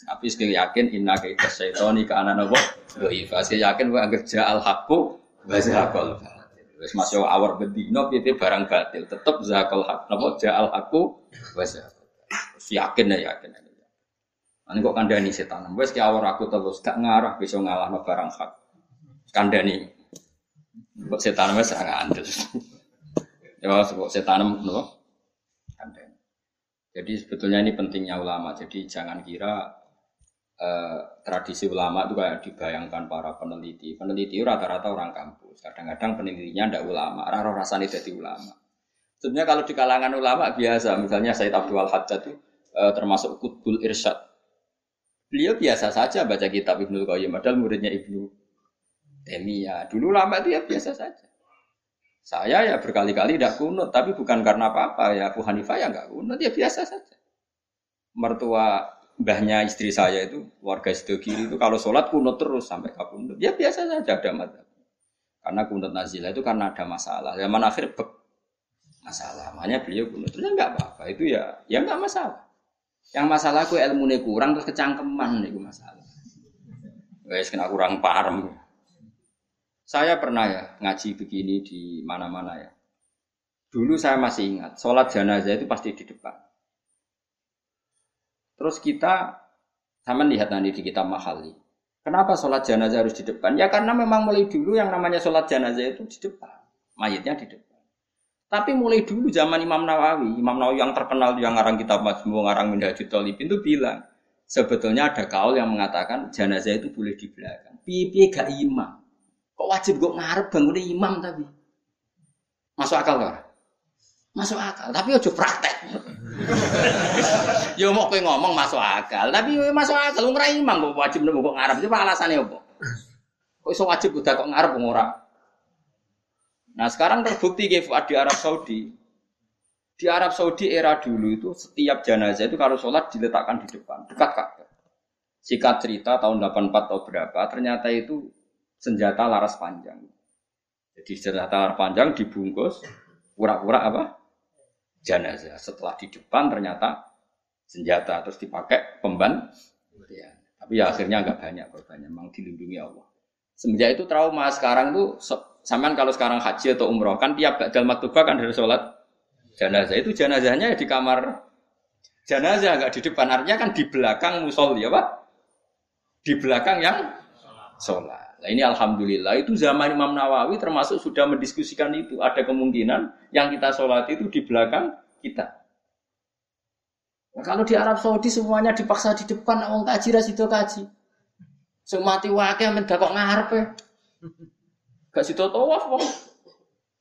Tapi sekali yakin inna kaita syaitoni ke anak nopo. Doi, pasti yakin gue anggap ja'al hakku, wazahakol. Wis masih awar bedino piye barang batil tetep zakal hak napa jaal aku wis yakin ya yakin. Ani kok kandani setan. Wis ki awar aku terus gak ngarah bisa ngalahno barang hak. Kandani. Kok setan wis ora ngandel. Ya kok setan napa? Kandani. Jadi sebetulnya ini pentingnya ulama. Jadi jangan kira eh, tradisi ulama itu kayak dibayangkan para peneliti. Peneliti rata-rata orang kampus. Kadang-kadang penelitinya ndak ulama, raro rasanya jadi ulama. Sebenarnya kalau di kalangan ulama biasa, misalnya Said Abdul Haddad itu eh, termasuk Kutbul Irsyad. Beliau biasa saja baca kitab Ibnu Qayyim, padahal muridnya Ibnu Taimiyah. Dulu ulama itu ya biasa saja. Saya ya berkali-kali tidak kunut, tapi bukan karena apa-apa ya Abu Hanifah ya nggak kunut, ya biasa saja. Mertua mbahnya istri saya itu warga sido kiri itu kalau sholat kunut terus sampai kabundut ya biasa saja ada mata karena kunut nazilah itu karena ada masalah zaman akhir bek masalah makanya beliau kunut terus ya nggak apa-apa itu ya ya nggak masalah yang masalah aku ilmu kurang terus kecangkeman itu masalah guys kena kurang paham saya pernah ya ngaji begini di mana-mana ya dulu saya masih ingat sholat jenazah itu pasti di depan Terus kita sama lihat nanti di kitab Mahali. Kenapa sholat jenazah harus di depan? Ya karena memang mulai dulu yang namanya sholat jenazah itu di depan. Mayatnya di depan. Tapi mulai dulu zaman Imam Nawawi, Imam Nawawi yang terkenal yang ngarang kitab Majmu, ngarang Minhajul Talibin itu bilang, sebetulnya ada kaul yang mengatakan jenazah itu boleh di belakang. Pipi gak imam. Kok wajib gue ngarep bangun imam tapi? Masuk akal gak? Masuk akal, tapi ojo praktek. ya mau kowe ngomong masuk akal, tapi masuk akal ora imam kok wajib nemu kok ngarep. Coba alasannya apa? Kok iso wajib udah kok ngarep ora? Nah, sekarang terbukti Fuad di Arab Saudi. Di Arab Saudi era dulu itu setiap jenazah itu kalau sholat diletakkan di depan, dekat Ka'bah. Sikat cerita tahun 84 atau berapa, ternyata itu senjata laras panjang. Jadi senjata laras panjang dibungkus pura-pura apa? Jenazah. Setelah di depan ternyata senjata terus dipakai pemban. Ya. Tapi ya akhirnya agak banyak korbannya, memang dilindungi Allah. Semenjak itu trauma sekarang tuh Saman kalau sekarang haji atau umroh kan tiap dalam maktubah kan dari sholat jenazah. Itu jenazahnya di kamar jenazah nggak di depan. Artinya kan di belakang musolli ya pak di belakang yang sholat. Nah ini alhamdulillah. Itu zaman Imam Nawawi termasuk sudah mendiskusikan itu. Ada kemungkinan yang kita sholat itu di belakang kita. Nah, kalau di Arab Saudi semuanya dipaksa di depan orang kaji rasido kaji. Semati wakil mendak kok ngarepe gak situ tawaf wong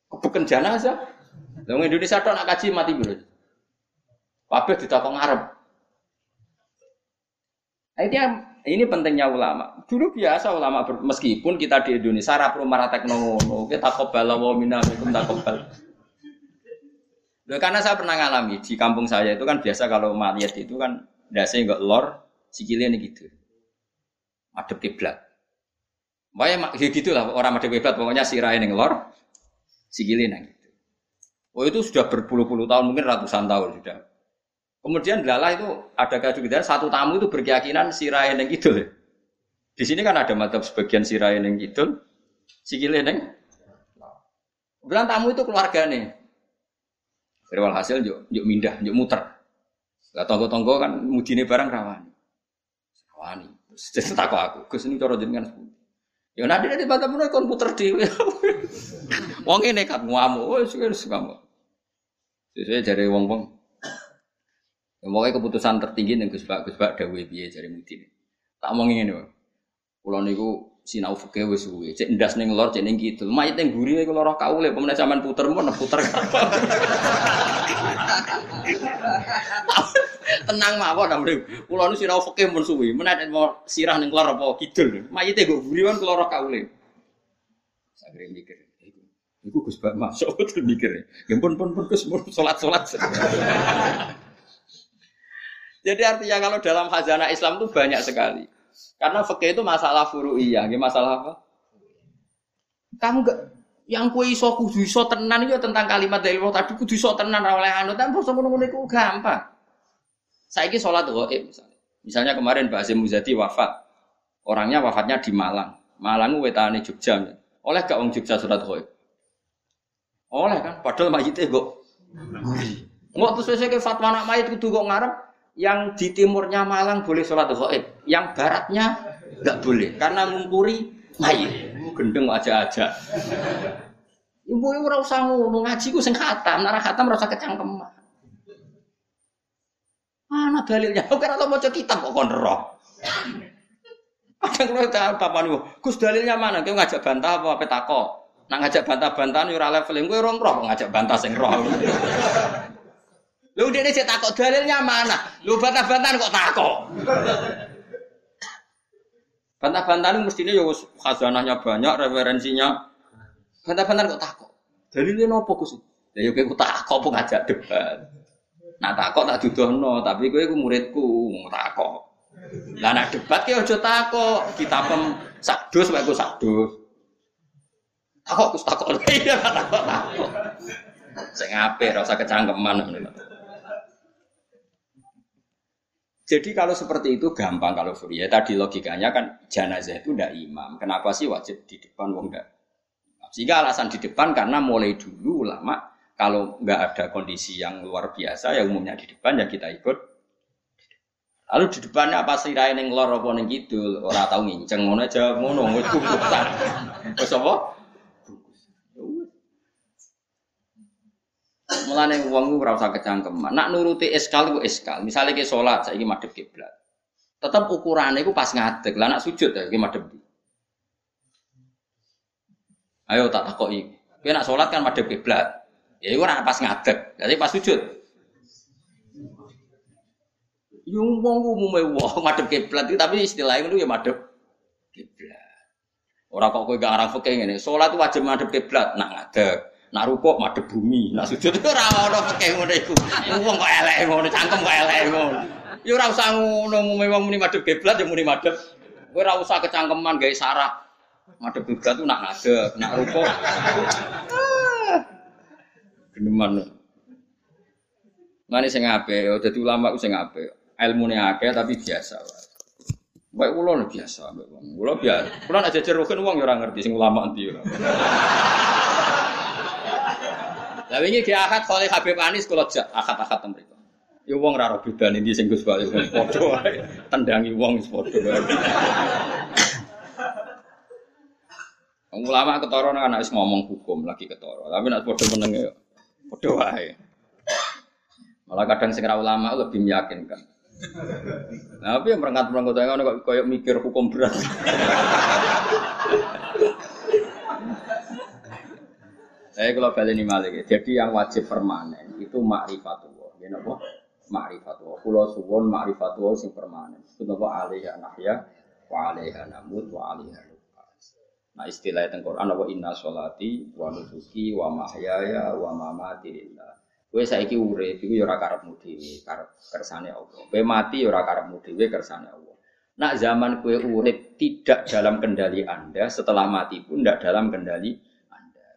kebuken jenazah Wong Indonesia tok nak kaji mati biro. Kabeh ditakon ngarep. Nah, ini, pentingnya ulama. Dulu biasa ulama meskipun kita di Indonesia ra perlu marah teknologi, kita kobal wa minna takobal. karena saya pernah ngalami di kampung saya itu kan biasa kalau mayat itu kan dasi enggak lor, sikilnya ini gitu. Madep kiblat. Makanya ya gitu lah orang madep kiblat pokoknya sirahin yang lor, sikilnya gitu. Oh itu sudah berpuluh-puluh tahun, mungkin ratusan tahun sudah. Kemudian lala itu ada kejutan satu tamu itu berkeyakinan sirain yang gitu. Di sini kan ada mata sebagian sirain yang gitu, sikile neng. Bilang tamu itu keluarga nih. Dari hasil yuk, yuk mindah, yuk muter. Gak tonggo-tonggo kan mudine barang rawani. Rawani. Terus aku, Gus ini cara jenengan Ya nanti nanti bantah pun kon puter di. Wong ini kan ngamuk, wes wes ngamuk. Sesuai dari wong wong. Ya, pokoknya keputusan tertinggi nih Gus Pak Gus Pak Dawe biye dari Mudin. Tak mau loh. Pulau niku sinau fakir wes suwe. Cek ndas neng lor, cek neng gitu. Mayit neng gurih kalau roh kaule, pemenang zaman puter mau puter. tenang mawon amre. Kula nu sirah fikih mun suwi, menawa mau sirah ning lor apa kidul. Mayite go buriwan kula ora kaule. Sagere mikir. Iku iku Gus Bak masuk terus mikir. Ya pun pun pun Gus salat-salat. Jadi artinya kalau dalam khazanah Islam itu banyak sekali. Karena fikih itu masalah furu'iyah, masalah apa? Kamu gak yang kue iso kudu iso tenan itu tentang kalimat dari Allah tadi kudu iso tenan oleh anu tapi bos ngono itu gampang. Saya ini sholat goib misalnya. Misalnya kemarin Mbak Azim Muzadi wafat. Orangnya wafatnya di Malang. Malang wetane Jogja. Oleh gak wong Jogja sholat goib? Oleh kan, padahal mayitnya kok. Nggak terus saya ke fatwa anak mayit kudu kok ngarep yang di timurnya Malang boleh sholat goib, yang baratnya nggak boleh karena mengkuri mayit. Gendeng aja-aja. Ibu ibu ora usah ngono ngaji ku sing khatam, khatam ora usah. Mana dalilnya? Oke, atau mau kitab kok kon roh. Ada kalau tahu papa nih, Gus dalilnya mana? Kau ngajak bantah apa apa tako? Nak ngajak bantah-bantah nih level yang gue roh ngajak bantah sing roh. Lu dia cek takok dalilnya mana? Lu bantah-bantah kok takok? Bantah-bantah ini mestinya ya khazanahnya banyak, referensinya. Bantah-bantah kok takok? Dalilnya nopo Gus? Ya yuk aku takok pun ngajak debat. Nak takok tak dudono, tapi gue ku muridku takok. Lah nak debat ki aja takok, kita pem sadus wae ku sadus. Takok kus takok iya takok takok. Sing apik kecangkeman Jadi kalau seperti itu gampang kalau Furia. Tadi logikanya kan jenazah itu ndak imam. Kenapa sih wajib di depan wong ndak? Sehingga alasan di depan karena mulai dulu ulama kalau nggak ada kondisi yang luar biasa, ya umumnya di depan ya kita ikut. Lalu di depannya apa sih rain yang lor apa neng gitu, orang tahu nginceng mana aja ngono nggak kubutan. Terus apa? Mulane wong ora usah kecangkeman. Nak nuruti eskal iku eskal. Misalnya ke sholat saiki madhep kiblat. Tetap ukurannya iku pas ngadeg. Lah nak sujud ya iki madhep Ayo tak takoki. Kowe nak sholat kan madhep kiblat. Ya itu pas ngadeg, jadi pas sujud. Yung wong umume wong madhep kiblat tapi istilahnya itu ya madhep kiblat. Orang kok kowe gak arah fikih ngene, salat wajib madhep kiblat nak ngadeg. Nak rukuk madhep bumi, nak sujud ora ono fikih ngono iku. Wong kok elek ngono, cangkem kok elek ngono. Ya ora usah ngono umume wong muni madhep ya muni madhep. Kowe ora usah kecangkeman gawe sarah. Madhep kiblat tuh nak ngadeg, nak rukuk. Geneman. Mane sing apik, dadi ulama ku sing apik. Ilmune akeh tapi biasa. Baik ulo biasa, baik. Ulo biasa. Kulo jejer rukun wong ya ora ngerti sing ulama ora. Lah wingi ki akad kali Habib Anis kula jak akad-akad mriku. Ya wong ora ora bedane ndi sing Gus Bali padha wae. Tendangi wong wis padha wae. Wong ulama ketara nang anak wis ngomong hukum lagi ketara. Tapi nek padha meneng ya padha wae. Malah kadang sing ulama lebih meyakinkan. Nah, tapi yang merangkat merangkat ngono kok koyok mikir hukum berat. Saya kalau balik ini malik, jadi yang wajib permanen itu makrifatullah. Ya napa? Makrifatullah. Kulo suwon makrifatullah sing permanen. Itu napa alaiha nahya wa alaiha namut wa alaiha Nah istilah itu Quran apa inna sholati wa nusuki wa mahyaya wa mamati lillah. Kowe saiki urip iku ya ora karepmu dhewe, karep kersane Allah. Kowe mati ya ora karepmu dhewe kersane Allah. Nak zaman kue urip tidak dalam kendali Anda, setelah mati pun tidak dalam kendali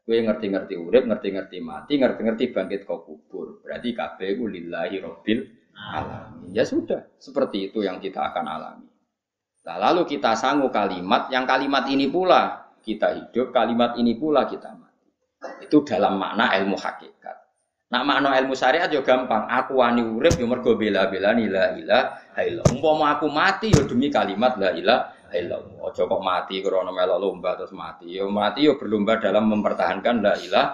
Kue ngerti-ngerti urip, ngerti-ngerti mati, ngerti-ngerti bangkit kau kubur. Berarti kabeh lillahi rabbil alamin. Ya sudah, seperti itu yang kita akan alami. Nah, lalu kita sanggup kalimat, yang kalimat ini pula kita hidup, kalimat ini pula kita mati. Itu dalam makna ilmu hakikat. Nah makna ilmu syariat yo gampang. Aku wani urip yo mergo bela-bela la ilaha illallah. Aku mati yo demi kalimat la ilaha illallah. Ojo kok mati karena melok lomba terus mati. Yo mati yo berlomba dalam mempertahankan la illallah.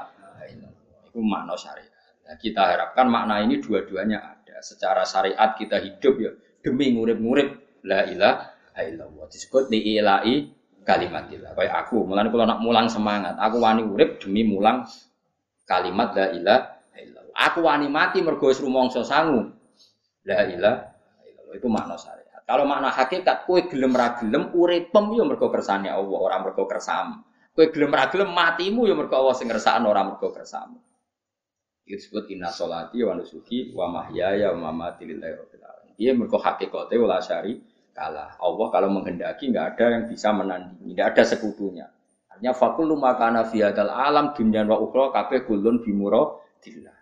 Itu makna syariat. Nah, kita harapkan makna ini dua-duanya ada. Secara syariat kita hidup ya demi ngurip-ngurip la ilaha illallah. Disebut di ilahi kalimatillah. Kayak aku, mulane kalau nak mulang semangat, aku wani urip demi mulang kalimat la ilaha illallah. Aku wani mati mergo wis rumangsa sangu. La illallah. Itu makna syariat. Kalau makna hakikat, kue gelem ra gelem uripem yo mergo kersane Allah, ora mergo kersamu. Kue gelem ra gelem matimu yo mergo Allah sing ngersakno ora mergo kersamu. Disebut inna sholati wa nusuki wa mahyaya wa mamati lillahi rabbil alamin. Iya mergo hakikate wala syari kalah. Allah kalau menghendaki nggak ada yang bisa menandingi, nggak ada sekutunya. Artinya fakul makana fi alam dunya wa ukhra kabeh kulun bimuro dillah.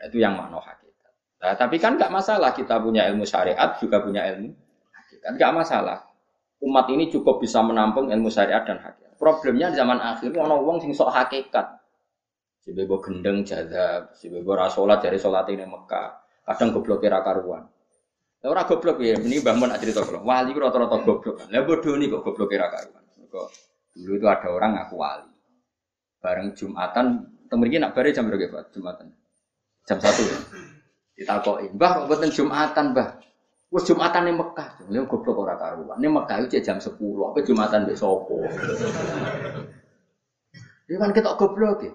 Itu yang makna hakikat. Nah, tapi kan nggak masalah kita punya ilmu syariat juga punya ilmu hakikat, nggak masalah. Umat ini cukup bisa menampung ilmu syariat dan hakikat. Problemnya di zaman akhir ono wong sing sok hakikat. Si bebo gendeng jaza, si bebo rasolat dari solat ini Mekah. Kadang goblok kira karuan. Lah ora goblok ya, ini Mbah Mun cerita. Wali rata-rata goblok. Lah bodoh nih kok goblok kira karuan. Dulu itu ada orang ngaku wali. Bareng Jumatan, temen nak bare jam berapa Jumatan? Jam satu ya. Ditakoki, "Mbah kok boten Jumatan, Mbah?" Wes Jumatan ning Mekah. Lha goblok ora karuan. Ning Mekah itu jam 10, apa Jumatan mbek sapa? Ini kan ketok goblok ya.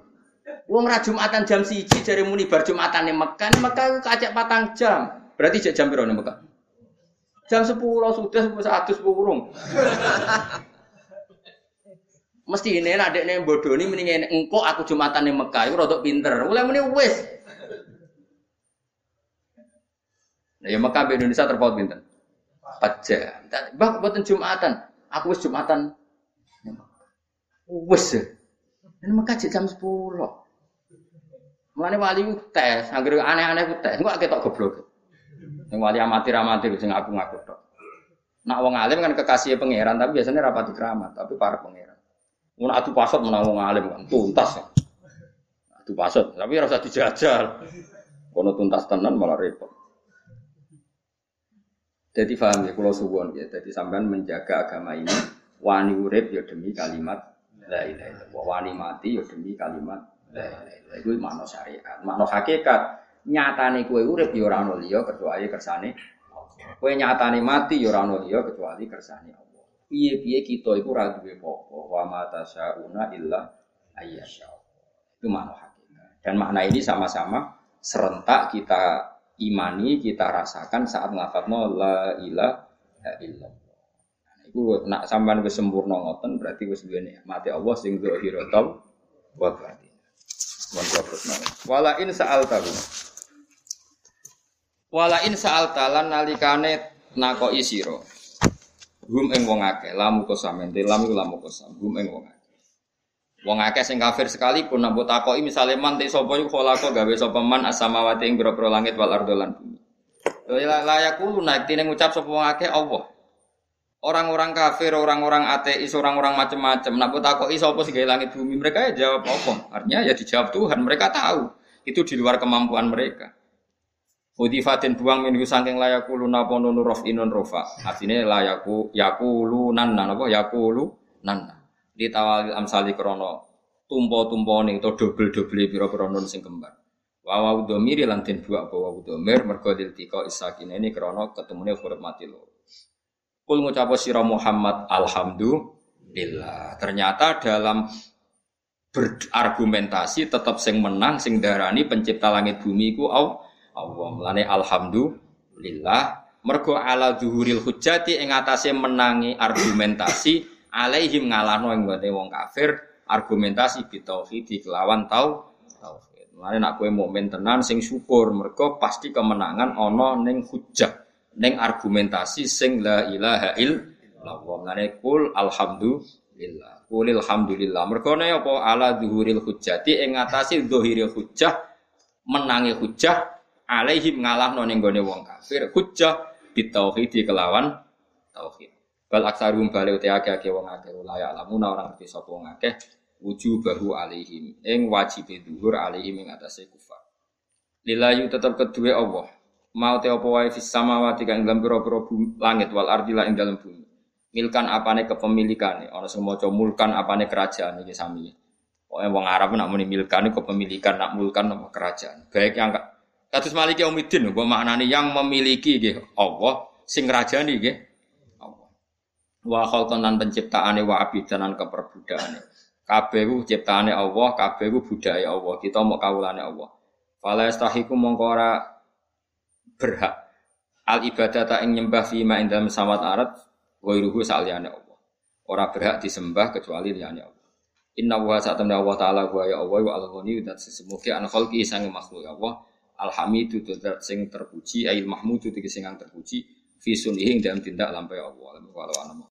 Wong ra Jumatan jam 1 jare muni bar Jumatan ning Mekah. Ning Mekah kacek patang jam. Berarti jek jam piro ning Mekah? Jam 10 sudah wis adus burung. Mesti ini nak dek nih bodoh ini mendingan engkau aku jumatan ning Mekah, itu rodok pinter. Mulai muni wes Nah, ya Mekah di Indonesia terpaut pinten? 4 jam. Bah buatan Jumatan. Aku wis Jumatan. Wis. Ini Mekah jam 10. Mulane wali ku tes, anggere aneh-aneh ku tes. Engko ketok goblok. Sing wali amatir-amatir sing aku ngaku tok. Nak wong alim kan kekasih pangeran, tapi biasanya rapati keramat, tapi para pangeran. Mun atu pasot menang wong alim kan tuntas. Atu pasot, tapi ora usah dijajal. Kono tuntas tenan malah repot. Jadi paham ya, kalau suwon ya. Jadi sampean menjaga agama ini, wani urip ya demi kalimat la ilaha illallah. Wani mati ya demi kalimat la ilaha illallah. Itu makna syariat. Makna hakikat. Nyatane kue urip ya ora ono liya kecuali kersane Kue nyatane mati ya ora ono liya kecuali kersane Allah. Piye-piye kita iku ora duwe apa-apa. Wa ma tasyauna illa ayyasya. Itu makna hakikat. Dan makna ini sama-sama serentak kita imani kita rasakan saat nglafadzno la ilaha illallah. Nah, iku nak sampean wis sempurna ngoten berarti wis duwe nikmate Allah sing zahiratul wa batin. Wan Wala in sa'al tahu. Wala in sa'al talan nalikane nakoki sira. Hum ing wong akeh, lamu kosam, ente lamu lamu kosam, hum ing wong akeh. Wong akeh sing kafir sekalipun nambut takoki misale man te sapa iku kholaqo gawe sapa man asamawati ing boro langit wal ardo lan bumi. Layakulu naik tine ngucap sapa wong akeh Allah. Orang-orang kafir, orang-orang ateis, orang-orang macam-macam. Nak aku iso apa sih langit bumi mereka ya jawab apa? Artinya ya dijawab Tuhan. Mereka tahu itu di luar kemampuan mereka. Udifatin buang minggu saking layakulu napa nunu rof inun rofa. Artinya layaku yakulu nanna napa yakulu nanna. Di tawal amsali krono tumpo-tumpo nih atau double-double piro-piro nun sing kembar. Wawaw domiri lantin buak bawa domir mergo isakin ini krono ketemunya huruf mati lo. Kul ngucap sira Muhammad alhamdulillah. Ternyata dalam berargumentasi tetap sing menang sing darani pencipta langit bumi ku Allah. Mulane alhamdulillah mergo ala zuhuril hujjati ing atase menangi argumentasi alaihim ngalahno ing wong kafir argumentasi bitauhid kelawan tau tauhid. Mulane nak kowe mukmin tenan sing syukur mergo pasti kemenangan ana ning hujjah neng argumentasi sing la ilaha illallah. Ngene kul alhamdulillah. Kulil alhamdulillah. Mergone apa ala zuhuril hujjati ing ngatasi zuhiril hujjah menangi hujjah alaihim ngalahno ning gone wong kafir hujjah bitauhid kelawan tauhid. Bal aksarum bali uti akeh wong akeh layak lamuna orang ngerti sapa wong akeh wujubahu alaihim ing wajib dhuhur alaihim ing atase kufar. Lilayu tetap kedua Allah mau te apa wae fis samawati kang dalam pira-pira langit wal ardi ing dalam bumi. Milkan apane kepemilikane, ana sing maca mulkan apane kerajaan iki sami. Pokoke wong Arab nak muni milkan kepemilikan, nak mulkan apa kerajaan. Baik yang kados Maliki Umidin mbok maknane yang memiliki nggih Allah, sing ngrajani nggih. Wa khalqan lan penciptaane wa abidanan keperbudakane. Kabeh ku ciptaane Allah, kabeh ku budaya Allah. Kita mau kawulane Allah. Fala yastahiku mongko ora berhak al ibadah tak ing nyembah fima ing dalam samawat arat wairuhu saliyane Allah. Ora berhak disembah kecuali liyane Allah. Inna wa sa'atamna Allah ta'ala wa ya Allah wa al-ghani dat sesemuke an khalqi sang makhluk ya Allah. Alhamidu dat sing terpuji, ail mahmudu sing terpuji fi sunihi dalam tindak lampai Allah. Walau